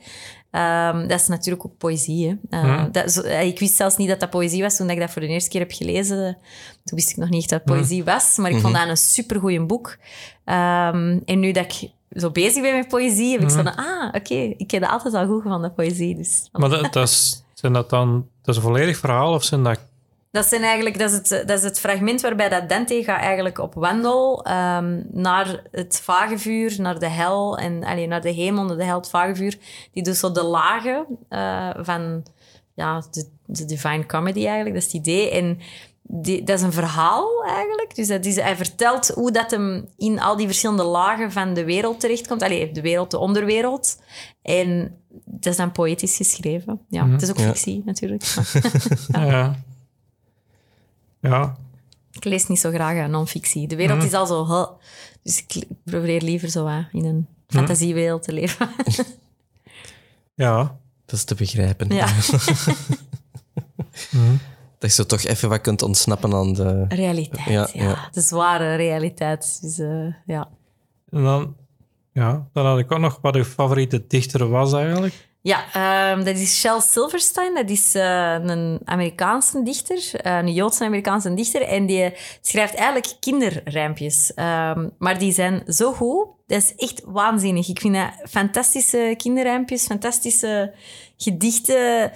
Um, dat is natuurlijk ook poëzie. Hè. Uh, dat, zo, ik wist zelfs niet dat dat poëzie was toen ik dat voor de eerste keer heb gelezen. Toen wist ik nog niet echt dat poëzie was, maar ik vond hmm. dat een supergoeie boek. Um, en nu dat ik zo bezig ben met poëzie, heb ik zo van, ah, oké, okay, ik heb dat altijd al goed gevonden, poëzie. Dus. Maar dat, dat, is, zijn dat dan, dat is een volledig verhaal of zijn dat dat, zijn eigenlijk, dat, is het, dat is het fragment waarbij dat Dante gaat eigenlijk op wandel um, naar het vagevuur, naar de hel en allee, naar de hemel, naar de hel, het vagevuur. Die doet zo de lagen uh, van ja, de, de divine comedy eigenlijk, dat is het idee. En die, dat is een verhaal eigenlijk. Dus dat is, hij vertelt hoe dat hem in al die verschillende lagen van de wereld terechtkomt. Allee, de wereld, de onderwereld. En dat is dan poëtisch geschreven. Ja, mm het is ook fictie natuurlijk. ja. ja. Ja. Ik lees niet zo graag non-fictie. De wereld is al zo... Huh. Dus ik probeer liever zo uh, in een fantasiewereld te leven. ja. Dat is te begrijpen. Ja. Dat je zo toch even wat kunt ontsnappen aan de... Realiteit, ja. ja. De zware realiteit. Dus, uh, ja. En dan, ja, dan had ik ook nog wat uw favoriete dichter was eigenlijk. Ja, um, dat is Shel Silverstein. Dat is uh, een Amerikaanse dichter, uh, een Joodse Amerikaanse dichter. En die schrijft eigenlijk kinderrijmpjes. Um, maar die zijn zo goed. Dat is echt waanzinnig. Ik vind dat fantastische kinderrijmpjes, fantastische gedichten.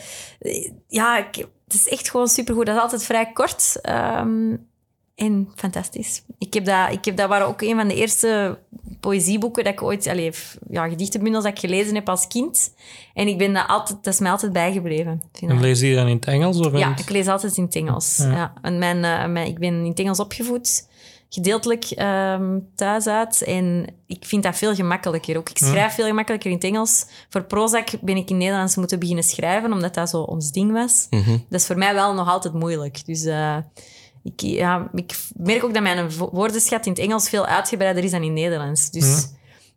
Ja, ik, het is echt gewoon supergoed. Dat is altijd vrij kort. Um, en fantastisch. Ik heb dat, ik heb dat waren ook een van de eerste poëzieboeken dat ik ooit, allez, ja, gedichtenbundels dat ik gelezen heb als kind. En ik ben dat altijd, dat is mij altijd bijgebleven. En lees je dan in het Engels? Of ja, ik lees altijd in het Engels. Ja. En mijn, uh, mijn, ik ben in het Engels opgevoed, gedeeltelijk um, thuis uit. En ik vind dat veel gemakkelijker ook. Ik schrijf veel gemakkelijker in het Engels. Voor Prozac ben ik in Nederlands moeten beginnen schrijven, omdat dat zo ons ding was. Mm -hmm. Dat is voor mij wel nog altijd moeilijk. Dus... Uh, ik, ja, ik merk ook dat mijn woordenschat in het Engels veel uitgebreider is dan in het Nederlands. Dus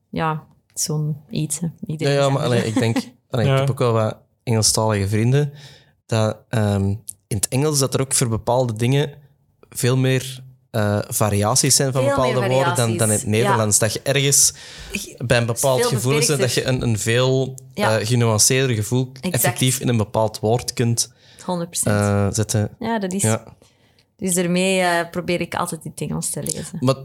ja, ja zo'n iets. Ja, ja, maar allee, ik denk... Allee, ja. Ik heb ook wel wat Engelstalige vrienden. Dat um, in het Engels dat er ook voor bepaalde dingen veel meer uh, variaties zijn van veel bepaalde woorden dan, dan in het Nederlands. Ja. Dat je ergens bij een bepaald gevoel zit, dat je een, een veel ja. uh, genuanceerder gevoel exact. effectief in een bepaald woord kunt 100%. Uh, zetten. Ja, dat is... Ja. Dus daarmee probeer ik altijd in het Engels te lezen. Maar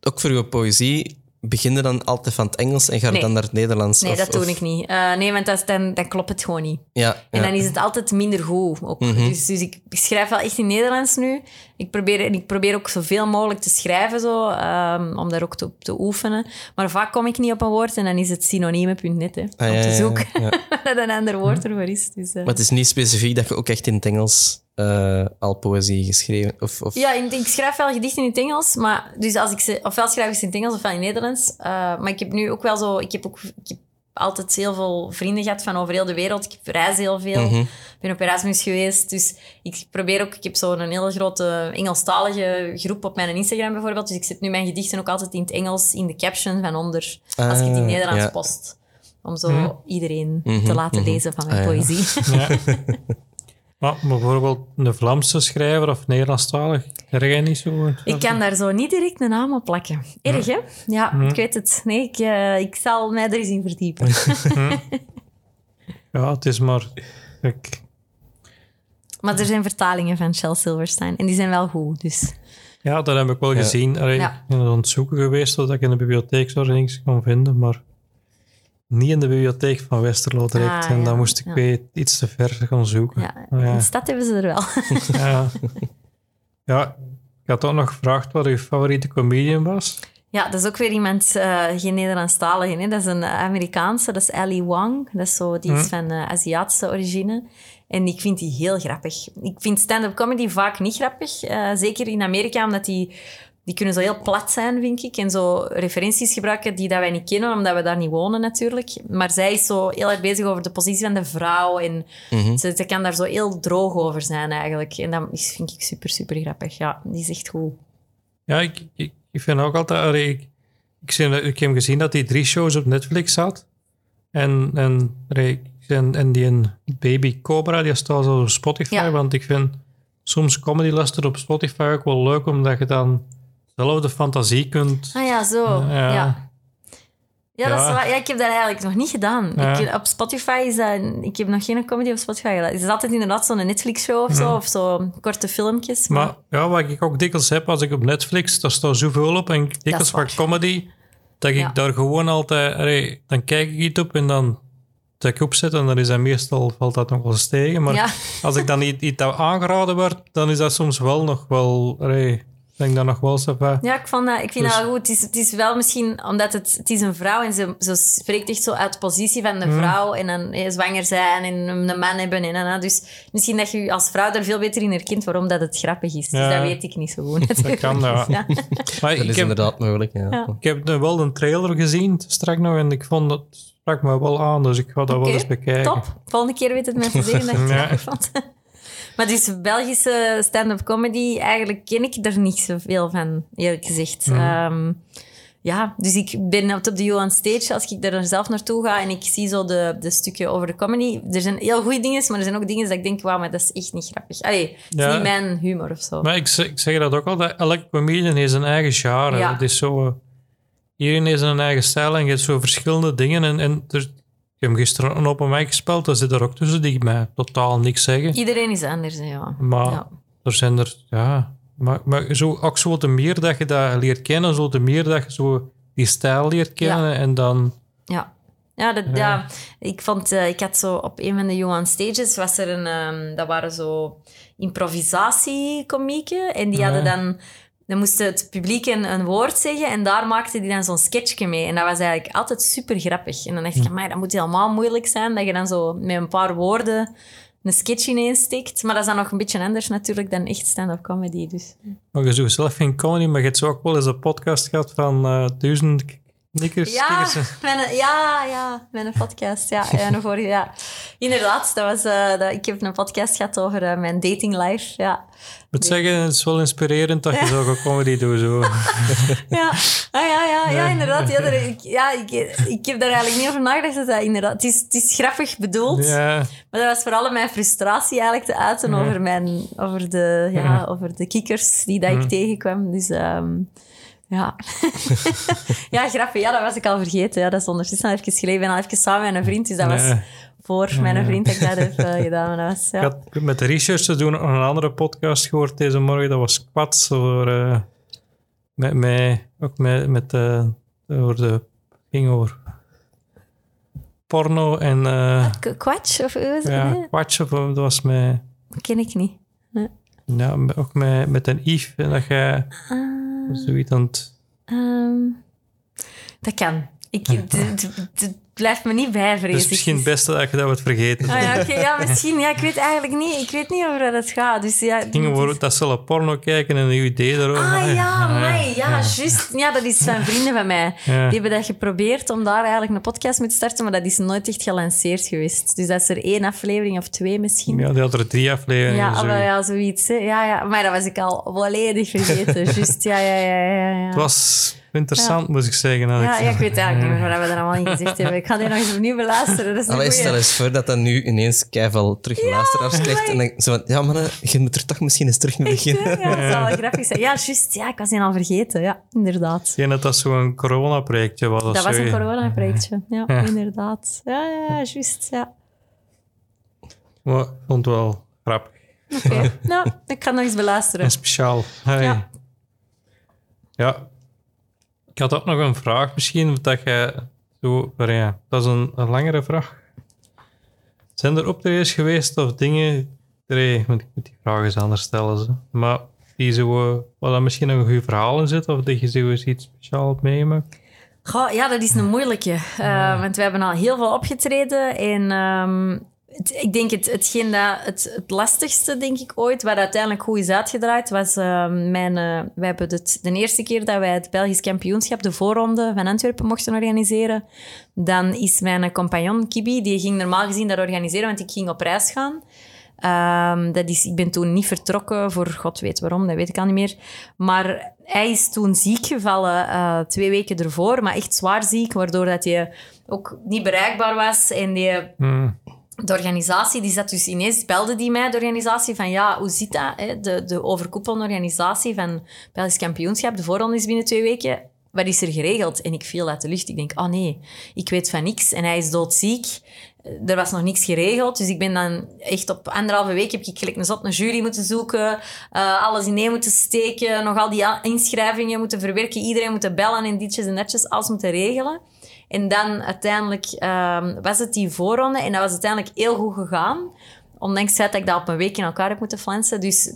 ook voor uw poëzie begin je dan altijd van het Engels en ga Nee. dan naar het Nederlands? Nee, Of- dat doe of- ik niet. Eh, nee, want dat, dan, dan klopt het gewoon niet. Ja, En ja. dan is het altijd minder goed. Ook. Mhm. dus, dus ik schrijf wel echt in Nederlands nu. Ik probeer, en ik probeer ook zoveel mogelijk te schrijven, zo, ehm, om daar ook te, te oefenen. Maar vaak kom ik niet op een woord en dan is het synoniemen.net, hè, Ah, om ja, te zoeken een ander woord ervoor is. Dus, eh. Maar het is niet specifiek dat je ook echt in het Engels eh, al poëzie geschreven... Of, of... Ja, ik, ik schrijf wel gedichten in het Engels, maar dus als ik ze, ofwel schrijf ik ze in het Engels ofwel in het Nederlands. Eh, maar ik heb nu ook wel zo, ik heb ook ik heb altijd heel veel vrienden gehad van over heel de wereld. Ik reis heel veel. Mhm. Ik ben op Erasmus geweest, dus ik probeer ook, ik heb zo'n hele grote Engelstalige groep op mijn Instagram bijvoorbeeld, dus ik zet nu mijn gedichten ook altijd in het Engels, in de caption van onder, als ik het in Ah, Nederlands ja. post. Om zo iedereen te Mhm, laten mhm. lezen van mijn Ah, poëzie. Ja. Maar bijvoorbeeld een Vlaamse schrijver of Nederlandstalig, jij niet zo? Ik kan daar zo niet direct een naam op plakken. Erg, hè? Ja, ik weet het. Nee, ik, eh, ik zal mij er eens in verdiepen. Ja, het is maar... Ik, maar er zijn vertalingen van Shel Silverstein. En die zijn wel goed, dus... ja, dat heb ik wel gezien. Allee, Ja. Ik ben aan het zoeken geweest dat ik in de bibliotheek zo niks kon vinden, maar niet in de bibliotheek van Westerlo direct. Ah, en ja, dan moest ik ja. weer iets te ver gaan zoeken. Ja, Oh, in ja. de stad hebben ze er wel. Ja. ja, ik had ook nog gevraagd wat uw favoriete comedian was. Ja, dat is ook weer iemand, eh, geen Nederlandstalige. Hè? Dat is een Amerikaanse, dat is Ali Wong. Dat is zo, die is van eh, Aziatische origine. En ik vind die heel grappig. Ik vind stand-up comedy vaak niet grappig. eh, zeker in Amerika, omdat die, die kunnen zo heel plat zijn, vind ik. En zo referenties gebruiken die dat wij niet kennen, omdat we daar niet wonen natuurlijk. Maar zij is zo heel erg bezig over de positie van de vrouw. En ze, ze kan daar zo heel droog over zijn eigenlijk. En dat is, vind ik super, super grappig. Ja, die is echt goed. Ja, ik, ik, ik vind ook altijd... Ik, ik, ik heb gezien dat hij drie shows op Netflix had. En, en, en, en die een Baby Cobra, die staat zo op Spotify. Ja. Want ik vind soms comedy luisteren op Spotify ook wel leuk, omdat je dan zelf de fantasie kunt... Ah ja, zo. Ja. Ja. Ja, dat is Ja. waar. ja, ik heb dat eigenlijk nog niet gedaan. Ja. Ik, op Spotify is dat... Ik heb nog geen comedy op Spotify gedaan. Het is altijd inderdaad zo'n Netflix-show of zo, of zo korte filmpjes. Maar, Maar ja, wat ik ook dikwijls heb als ik op Netflix, daar staat zoveel op. En dikwijls van comedy, dat ik daar gewoon altijd... allee, dan kijk ik iets op en dan dat ik opzet en dan is dat meestal, valt dat nog wel eens tegen. Maar als ik dan iets, iets aangeraden wordt, dan is dat soms wel nog wel... Allee, denk dat nog wel ja, ik, vond dat, ik vind Dus- dat wel goed. Het is, het is wel misschien omdat het, het is een vrouw en ze, ze spreekt echt zo uit de positie van de Mhm. vrouw en dan eh, zwanger zijn en een man hebben. En, en, en. Dus misschien dat je je als vrouw er veel beter in herkent waarom dat het grappig is. Dus Ja. dat weet ik niet zo goed. natuurlijk. kan, ja. Ja. Maar Dat ik is heb, inderdaad mogelijk, ja. Ja. ik heb nu wel een trailer gezien, straks nog, en ik vond dat sprak me wel aan, dus ik ga dat wel eens bekijken. Top. Volgende keer weet het mij te zeggen dat ik het grappig vond. Maar dus Belgische stand-up comedy, eigenlijk ken ik er niet zoveel van, eerlijk gezegd. Ehm, ja, dus ik ben op de Johan Stage, als ik er zelf naartoe ga en ik zie zo de, de stukken over de comedy. Er zijn heel goede dingen, maar er zijn ook dingen dat ik denk, wauw, maar dat is echt niet grappig. Allee, het is niet mijn humor of zo. Maar ik zeg, ik zeg dat ook al, dat elke comedian heeft zijn eigen genre. Ja. Het is zo... Iedereen heeft zijn eigen stijl en je hebt zo verschillende dingen. En, en er, ik heb gisteren een open mic gespeeld, daar zit er ook tussen die mij totaal niks zeggen. Iedereen is anders, ja. Maar Ja. er zijn er... Ja... Maar, maar zo, ook zo te meer dat je dat leert kennen, zo te meer dat je zo die stijl leert kennen en dan... Ja. Ja, dat, ja. ik vond, eh, ik had zo op een van de Johan Stages, was er een, ehm, dat waren zo improvisatiekomieken. En die Ja. hadden dan, dan moest het publiek een, een woord zeggen en daar maakte die dan zo'n sketchje mee. En dat was eigenlijk altijd super grappig. En dan dacht ik, amai, dat moet helemaal moeilijk zijn, dat je dan zo met een paar woorden een sketch ineensteekt. Maar dat is dan nog een beetje anders natuurlijk dan echt stand-up comedy. Dus. Maar je zoekt zelf geen comedy, maar je hebt zo ook wel eens een podcast gehad van eh duizend knikkers. Ja, mijn, ja, ja, mijn podcast. Ja, ja, vorige, ja. Inderdaad, dat was, eh, dat, ik heb een podcast gehad over eh, mijn dating life. Ja, moet zeggen, het is wel inspirerend dat je zo'n comedy doet. Zo. ja, ah, ja, ja, ja inderdaad. Ja, daar- ik, ja ik, ik heb daar eigenlijk niet over nagedacht. Dat dat inderdaad, het, is, het is grappig bedoeld, Ja, maar dat was vooral mijn frustratie eigenlijk te uiten over, mijn, over, de, ja, over de kikkers die dat ik tegenkwam. Dus ehm, ja. ja, grappig. Ja, dat was ik al vergeten. Ja, dat is ondertussen al even geschreven. Ik ben al even samen met een vriend, dus dat was Voor mijn vriend dat ik dat heb eh, gedaan. Maar dat was, ik ja. had met de research te doen een andere podcast gehoord deze morgen. Dat was Quats. Over, eh, met, met, ook met, met de, Over de, ging over porno en uh, Kwatsch of hoe is het? ja, Nee, Quatsch of dat was met, dat ken ik niet. ja, ook met, met een Yves. En dat jij Ah, zoiets aan het... ehm, dat kan. Ik, blijft me niet bij, Het vrees is misschien het beste dat je dat wordt vergeten. Ah, ja, oké, ja, misschien. Ja, ik weet eigenlijk niet. Ik weet niet over wat het gaat. Dus ja, Het ging over dat ze porno kijken en een idee erover. Ah ja, Ah, mij, ja, juist. Ja, dat is van vrienden van mij. Ja. Die hebben dat geprobeerd om daar eigenlijk een podcast mee te starten, maar dat is nooit echt gelanceerd geweest. Dus dat is er één aflevering of twee misschien. Ja, die had er drie afleveringen. Ja, zo. maar ja, zoiets. Hè. Ja, ja, maar dat was ik al volledig vergeten. Juist, ja, ja, ja, ja. ja. Het was interessant, moet ik zeggen. Ja, ik- ja, ik weet eigenlijk niet meer wat we er allemaal in gezegd hebben. Ik ga die nog eens opnieuw beluisteren. Dat is Allee, stel eens voor dat dat nu ineens keiveel terug luisteraars krijgt. En dan zo van, ja mannen, je moet er toch misschien eens terug mee Echt, beginnen. Ja, dat zou wel grappig zijn. Ja, juist. Ja, ik was die al vergeten. Ja, inderdaad. Ik denk dat dat zo'n corona-projectje was. Dat was een corona-projectje. Ja, Ja. inderdaad. Ja, ja, ja, juist. Ja. Maar ik vond het wel grappig Oké. Nou, ik ga nog eens beluisteren. en speciaal. Hey. Ja. Ja. Ik had ook nog een vraag misschien, dat jij zo... maar ja, dat is een, een langere vraag. Zijn er optredens geweest of dingen... Nee, want ik moet die vraag eens anders stellen. Zo. Maar die zo... eh, Waar dan misschien nog een goed verhaal in zit, of dat je zo eens iets speciaals? Goh, ja, dat is een moeilijke. Eh, Want we hebben al heel veel opgetreden. En ik denk het, hetgeen dat het, het lastigste, denk ik, ooit, wat uiteindelijk goed is uitgedraaid, was ehm, mijn... wij hebben het, de eerste keer dat wij het Belgisch kampioenschap, de voorronde van Antwerpen, mochten organiseren. Dan is mijn compagnon, Kibi, die ging normaal gezien dat organiseren, want ik ging op reis gaan. Ehm, dat is, ik ben toen niet vertrokken voor god weet waarom, dat weet ik al niet meer. Maar hij is toen ziek gevallen, eh, twee weken ervoor, maar echt zwaar ziek, waardoor dat hij ook niet bereikbaar was. En die, Hmm. De organisatie, die zat dus ineens, belde die mij, de organisatie, van ja, hoe zit dat? Hè? De, de overkoepelende organisatie van Belgisch kampioenschap, de voorronde is binnen twee weken. Wat is er geregeld? En ik viel uit de lucht. Ik denk, oh nee, ik weet van niks. En hij is doodziek. Er was nog niks geregeld. Dus ik ben dan echt op anderhalve week heb ik gelijk een zot een jury moeten zoeken. eh, alles ineen moeten steken. Nog al die inschrijvingen moeten verwerken. Iedereen moeten bellen en ditjes en datjes. Alles moeten regelen. En dan uiteindelijk ehm, was het die voorronde. En dat was uiteindelijk heel goed gegaan. Ondanks het feit dat ik dat op een week in elkaar heb moeten flansen. Dus,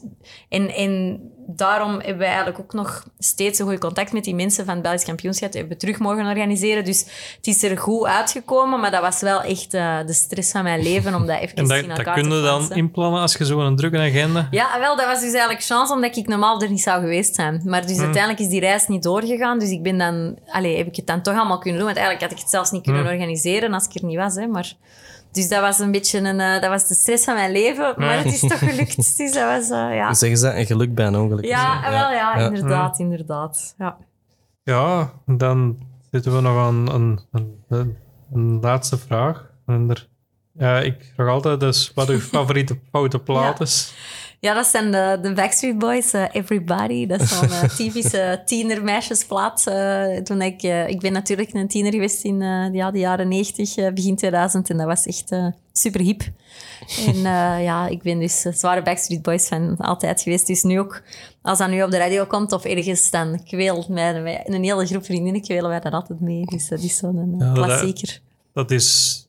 en, en daarom hebben wij eigenlijk ook nog steeds een goed contact met die mensen van het Belgisch kampioenschap. Die hebben we terug mogen organiseren. Dus het is er goed uitgekomen. Maar dat was wel echt eh, de stress van mijn leven om dat even En in dat, elkaar dat te kun je dan inplannen als je zo'n drukke agenda... Ja, wel, dat was dus eigenlijk chance, omdat ik normaal er niet zou geweest zijn. Maar dus uiteindelijk is die reis niet doorgegaan. Dus ik ben dan... Allee, heb ik het dan toch allemaal kunnen doen. Want eigenlijk had ik het zelfs niet kunnen Hm. organiseren als ik er niet was. Hè. Maar, dus dat was een beetje een... eh, dat was de stress van mijn leven. Maar het is toch gelukt. Dus dat was... eh, ja. Zeggen ze, een geluk bij een ongeluk. Ja, Zo, wel, ja, Ja. inderdaad, inderdaad. Ja. Ja, dan zitten we nog aan een, een, een, een laatste vraag. En er, ja, ik vraag altijd dus wat uw favoriete foute plaat Ja. is. Ja, dat zijn de, de Backstreet Boys, eh, Everybody. Dat is zo'n eh, typische tienermeisjesplaat. eh, toen ik, ik ben natuurlijk een tiener geweest in ja, de jaren 90, eh, begin 2000. En dat was echt super hip. En ja, ik ben dus zware Backstreet Boys fan altijd geweest. Dus nu ook, als dat nu op de radio komt of ergens, dan kweelt mij, een hele groep vriendinnen kwelen wij dat altijd mee. Dus dat is zo'n Ja, klassieker. Dat is...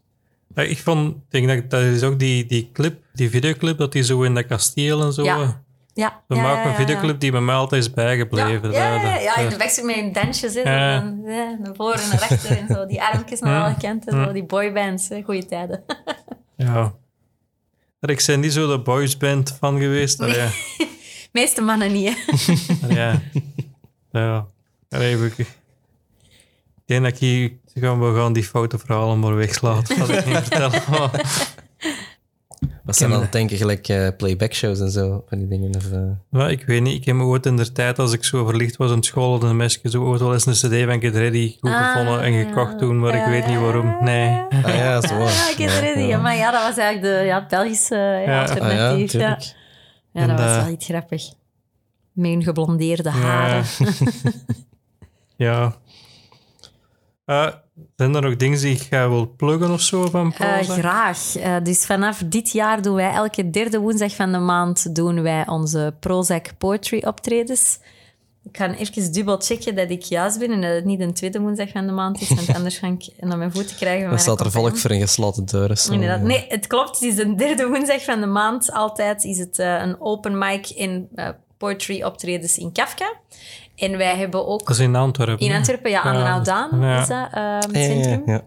Ik vond, denk dat dat is ook die, die clip, die videoclip, dat die zo in dat kasteel en zo. Ja. eh, Ja, We ja, maken ja, een videoclip die bij mij altijd is bijgebleven. Ja, ja, ja, ja, in de backstreet met hun dansjes, hè, van, ja, naar voren en naar achter en zo. Die armpjes wel gekend, hè, zo, die boybands, hè, goeie tijden. ja. Maar Ik ben niet zo de boysband van geweest. Maar ja. Meeste mannen niet, hè. Ja. ja. Allee, we- ik denk dat ik hier... We gaan die foute verhalen maar wegslaten. Dat ik niet vertellen. Maar- Wat zijn dan denken gelijk eh, playback shows en zo, van die dingen? Of, eh, Maar ik weet niet, ik heb me ooit in de tijd, als ik zo verlicht was aan school, had een meisje zo ooit wel eens een cd van Get Ready goed Ah, gevonden en gekocht toen, maar ik ja, weet niet waarom. Nee. Ah ja, zo. Ik het niet. Ja, maar ja, dat was eigenlijk de ja, het Belgische ja, Ja. Ah ja, ja, dat En, was eh, wel iets grappig. Met hun geblondeerde haren. Ja. Eh, zijn er nog dingen die je wilt pluggen of zo van Eh, Prozac? graag. Eh, dus vanaf dit jaar doen wij elke derde woensdag van de maand doen wij onze Prozac Poetry optredens. Ik ga even dubbel checken dat ik juist ben en dat het niet een tweede woensdag van de maand is, want anders ga ik naar mijn voeten krijgen. Dan mijn staat er volk voor een gesloten deur. Zo. Inderdaad. Nee, het klopt. Het is de derde woensdag van de maand. Altijd is het eh, een open mic in eh, poetry optredens in Kafka. En wij hebben ook... Dat is in Antwerpen. In? Antwerpen, ja, aan de Ja, Oudaan ja. is dat, het Ja, ja, centrum. ja.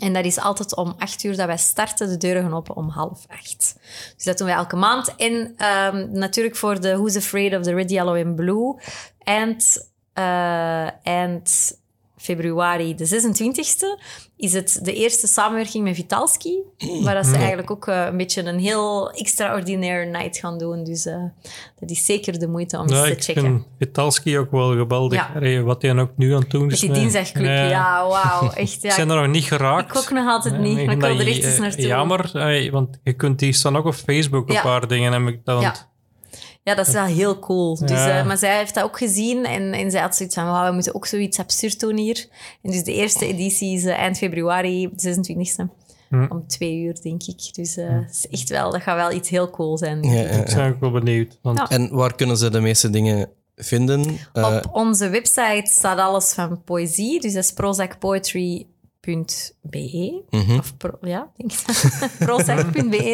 En dat is altijd om acht uur dat wij starten. De deuren gaan open om half acht. Dus dat doen wij elke maand. En ehm, natuurlijk voor de Who's Afraid of the Red, Yellow and Blue. Eind, eh, februari, de 26e, is het de eerste samenwerking met Vitalski. Waar dat ze eigenlijk ook eh, een beetje een heel extraordinaire night gaan doen. Dus eh, dat is zeker de moeite om Ja, eens te checken. vind Vitalski ook wel geweldig. Ja. Wat hij ook nu aan het doen is. Met die nee. dinsdagclub, ja, wauw. Echt, ja. Ik ben er nog niet geraakt. Ik ook nog altijd niet, maar ik wil er echt eens eh, naartoe. Jammer, want je kunt die staan ook op Facebook, een paar dingen. Heb ik dan, Ja. Dat is wel heel cool. Dus, Ja. eh, maar zij heeft dat ook gezien en, en zij had zoiets van, "Wauw, we moeten ook zoiets absurd doen hier. En dus de eerste editie is eh, eind februari, 26e. Hm. Om twee uur, denk ik. Dus eh, het is echt wel, dat gaat wel iets heel cool zijn. Ja, ja, Ik ben ook wel benieuwd. Want Ja. En waar kunnen ze de meeste dingen vinden? Eh, Op onze website staat alles van poëzie. Dus dat is prozacpoetry.be. mhm. Of pro, ja, denk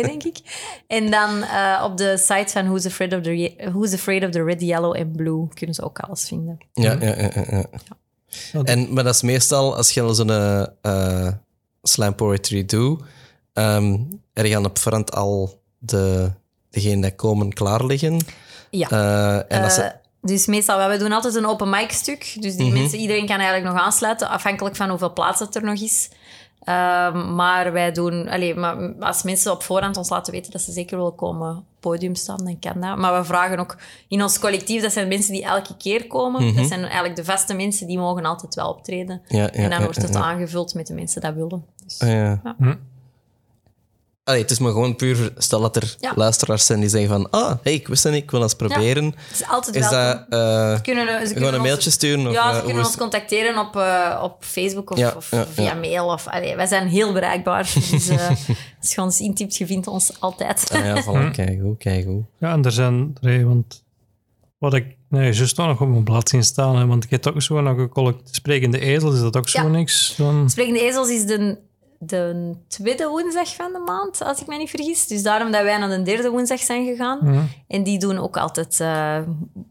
denk ik. En dan eh, op de site van Who's Afraid, of the, Who's Afraid of the Red, Yellow and Blue kunnen ze ook alles vinden. Ja, ja, ja, ja, ja. En, maar dat is meestal, als je zo'n eh, eh, slam poetry doet, ehm er gaan op voorhand al de, degenen die komen klaar liggen. Ja. Eh, en als ze, dus meestal, we doen altijd een open mic stuk. Dus die Mhm. mensen, iedereen kan eigenlijk nog aansluiten, afhankelijk van hoeveel plaats het er nog is. Ehm, maar wij doen, allee, maar als mensen op voorhand ons laten weten dat ze zeker willen komen op het podium staan, dan kan dat. Maar we vragen ook in ons collectief, dat zijn mensen die elke keer komen. Mhm. Dat zijn eigenlijk de vaste mensen, die mogen altijd wel optreden. ja, ja, en dan ja, wordt het ja, aangevuld met de mensen dat willen. Dus, Ah, ja. Allee, het is maar gewoon puur, stel dat er Ja. luisteraars zijn die zeggen van, ah, hey, ik wist het niet, ik wil eens proberen. het is altijd Is welkom. dat eh, kunnen, ze kunnen gewoon een ons- mailtje sturen? Of, Ja, eh, ze hoe kunnen ons contacteren op, eh, op Facebook of, Ja, of ja, via ja. mail. Of, allee, wij zijn heel bereikbaar. Dus eh, als je ons intypt, je vindt ons altijd. Ah ja, voilà, kijk goed, kijk goed. ja, en er zijn... want wat ik... Nee, juist nog op mijn blad zien staan. Hè, want ik heb ook zo nog een collect- sprekende ezel. Is dat ook zo Ja. niks? Dan, Sprekende Ezels is de, de tweede woensdag van de maand, als ik me niet vergis. Dus daarom dat wij naar de derde woensdag zijn gegaan. Ja. En die doen ook altijd... eh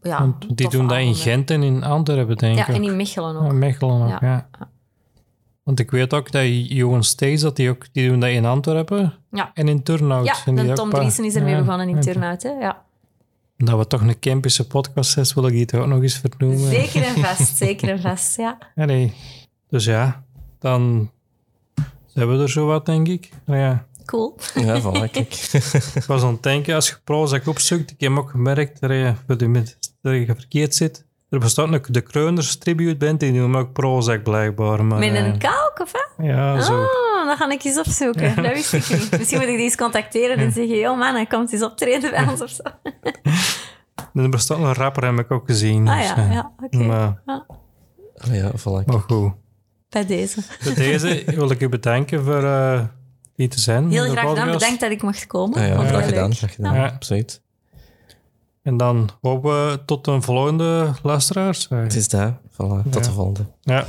ja, want die doen dat in. Gent en in Antwerpen, denk ik. Ja, en in Mechelen ook. Ja, Mechelen ook, Ja. ja. Want ik weet ook dat Johan Stees, dat die, ook, die doen dat in Antwerpen Ja. en in Turnhout. Ja, En die Tom Driesen is ermee ja, begonnen in Turnhout. Hè? Ja. Dat we toch een Kempische podcast is, wil ik die toch ook nog eens vernoemen. Zeker en vast, zeker en vast, ja. Ja, nee. Dus ja, dan zijn we er zo wat, denk ik. Nou ja, Cool. Ja, voilà, kijk. ik was aan het denken, als je Prozac opzoekt, ik heb ook gemerkt dat je, dat je verkeerd zit. Er bestaat ook de Kreuners Tribute Band, die noemen ook Prozac blijkbaar. Maar, Met eh, een kalk, of hè? Ja, zo. Ah, dan ga ik eens opzoeken. Dat wist ik niet. Misschien moet ik die eens contacteren en zeggen: Yo man, hij komt eens optreden bij ons of zo. Er bestaat een rapper, heb ik ook gezien. Ah dus, ja, eh, ja oké. Maar, Ah ja, voilà. maar goed. Bij deze. Bij deze wil ik u bedanken voor eh hier te zijn. Heel graag gedaan. Bedankt dat ik mocht komen. Ja, graag heel gedaan, leuk. graag gedaan. Ja. Absoluut. En dan hopen we tot een volgende luisteraars. Het is daar. Voilà, tot de volgende. Ja.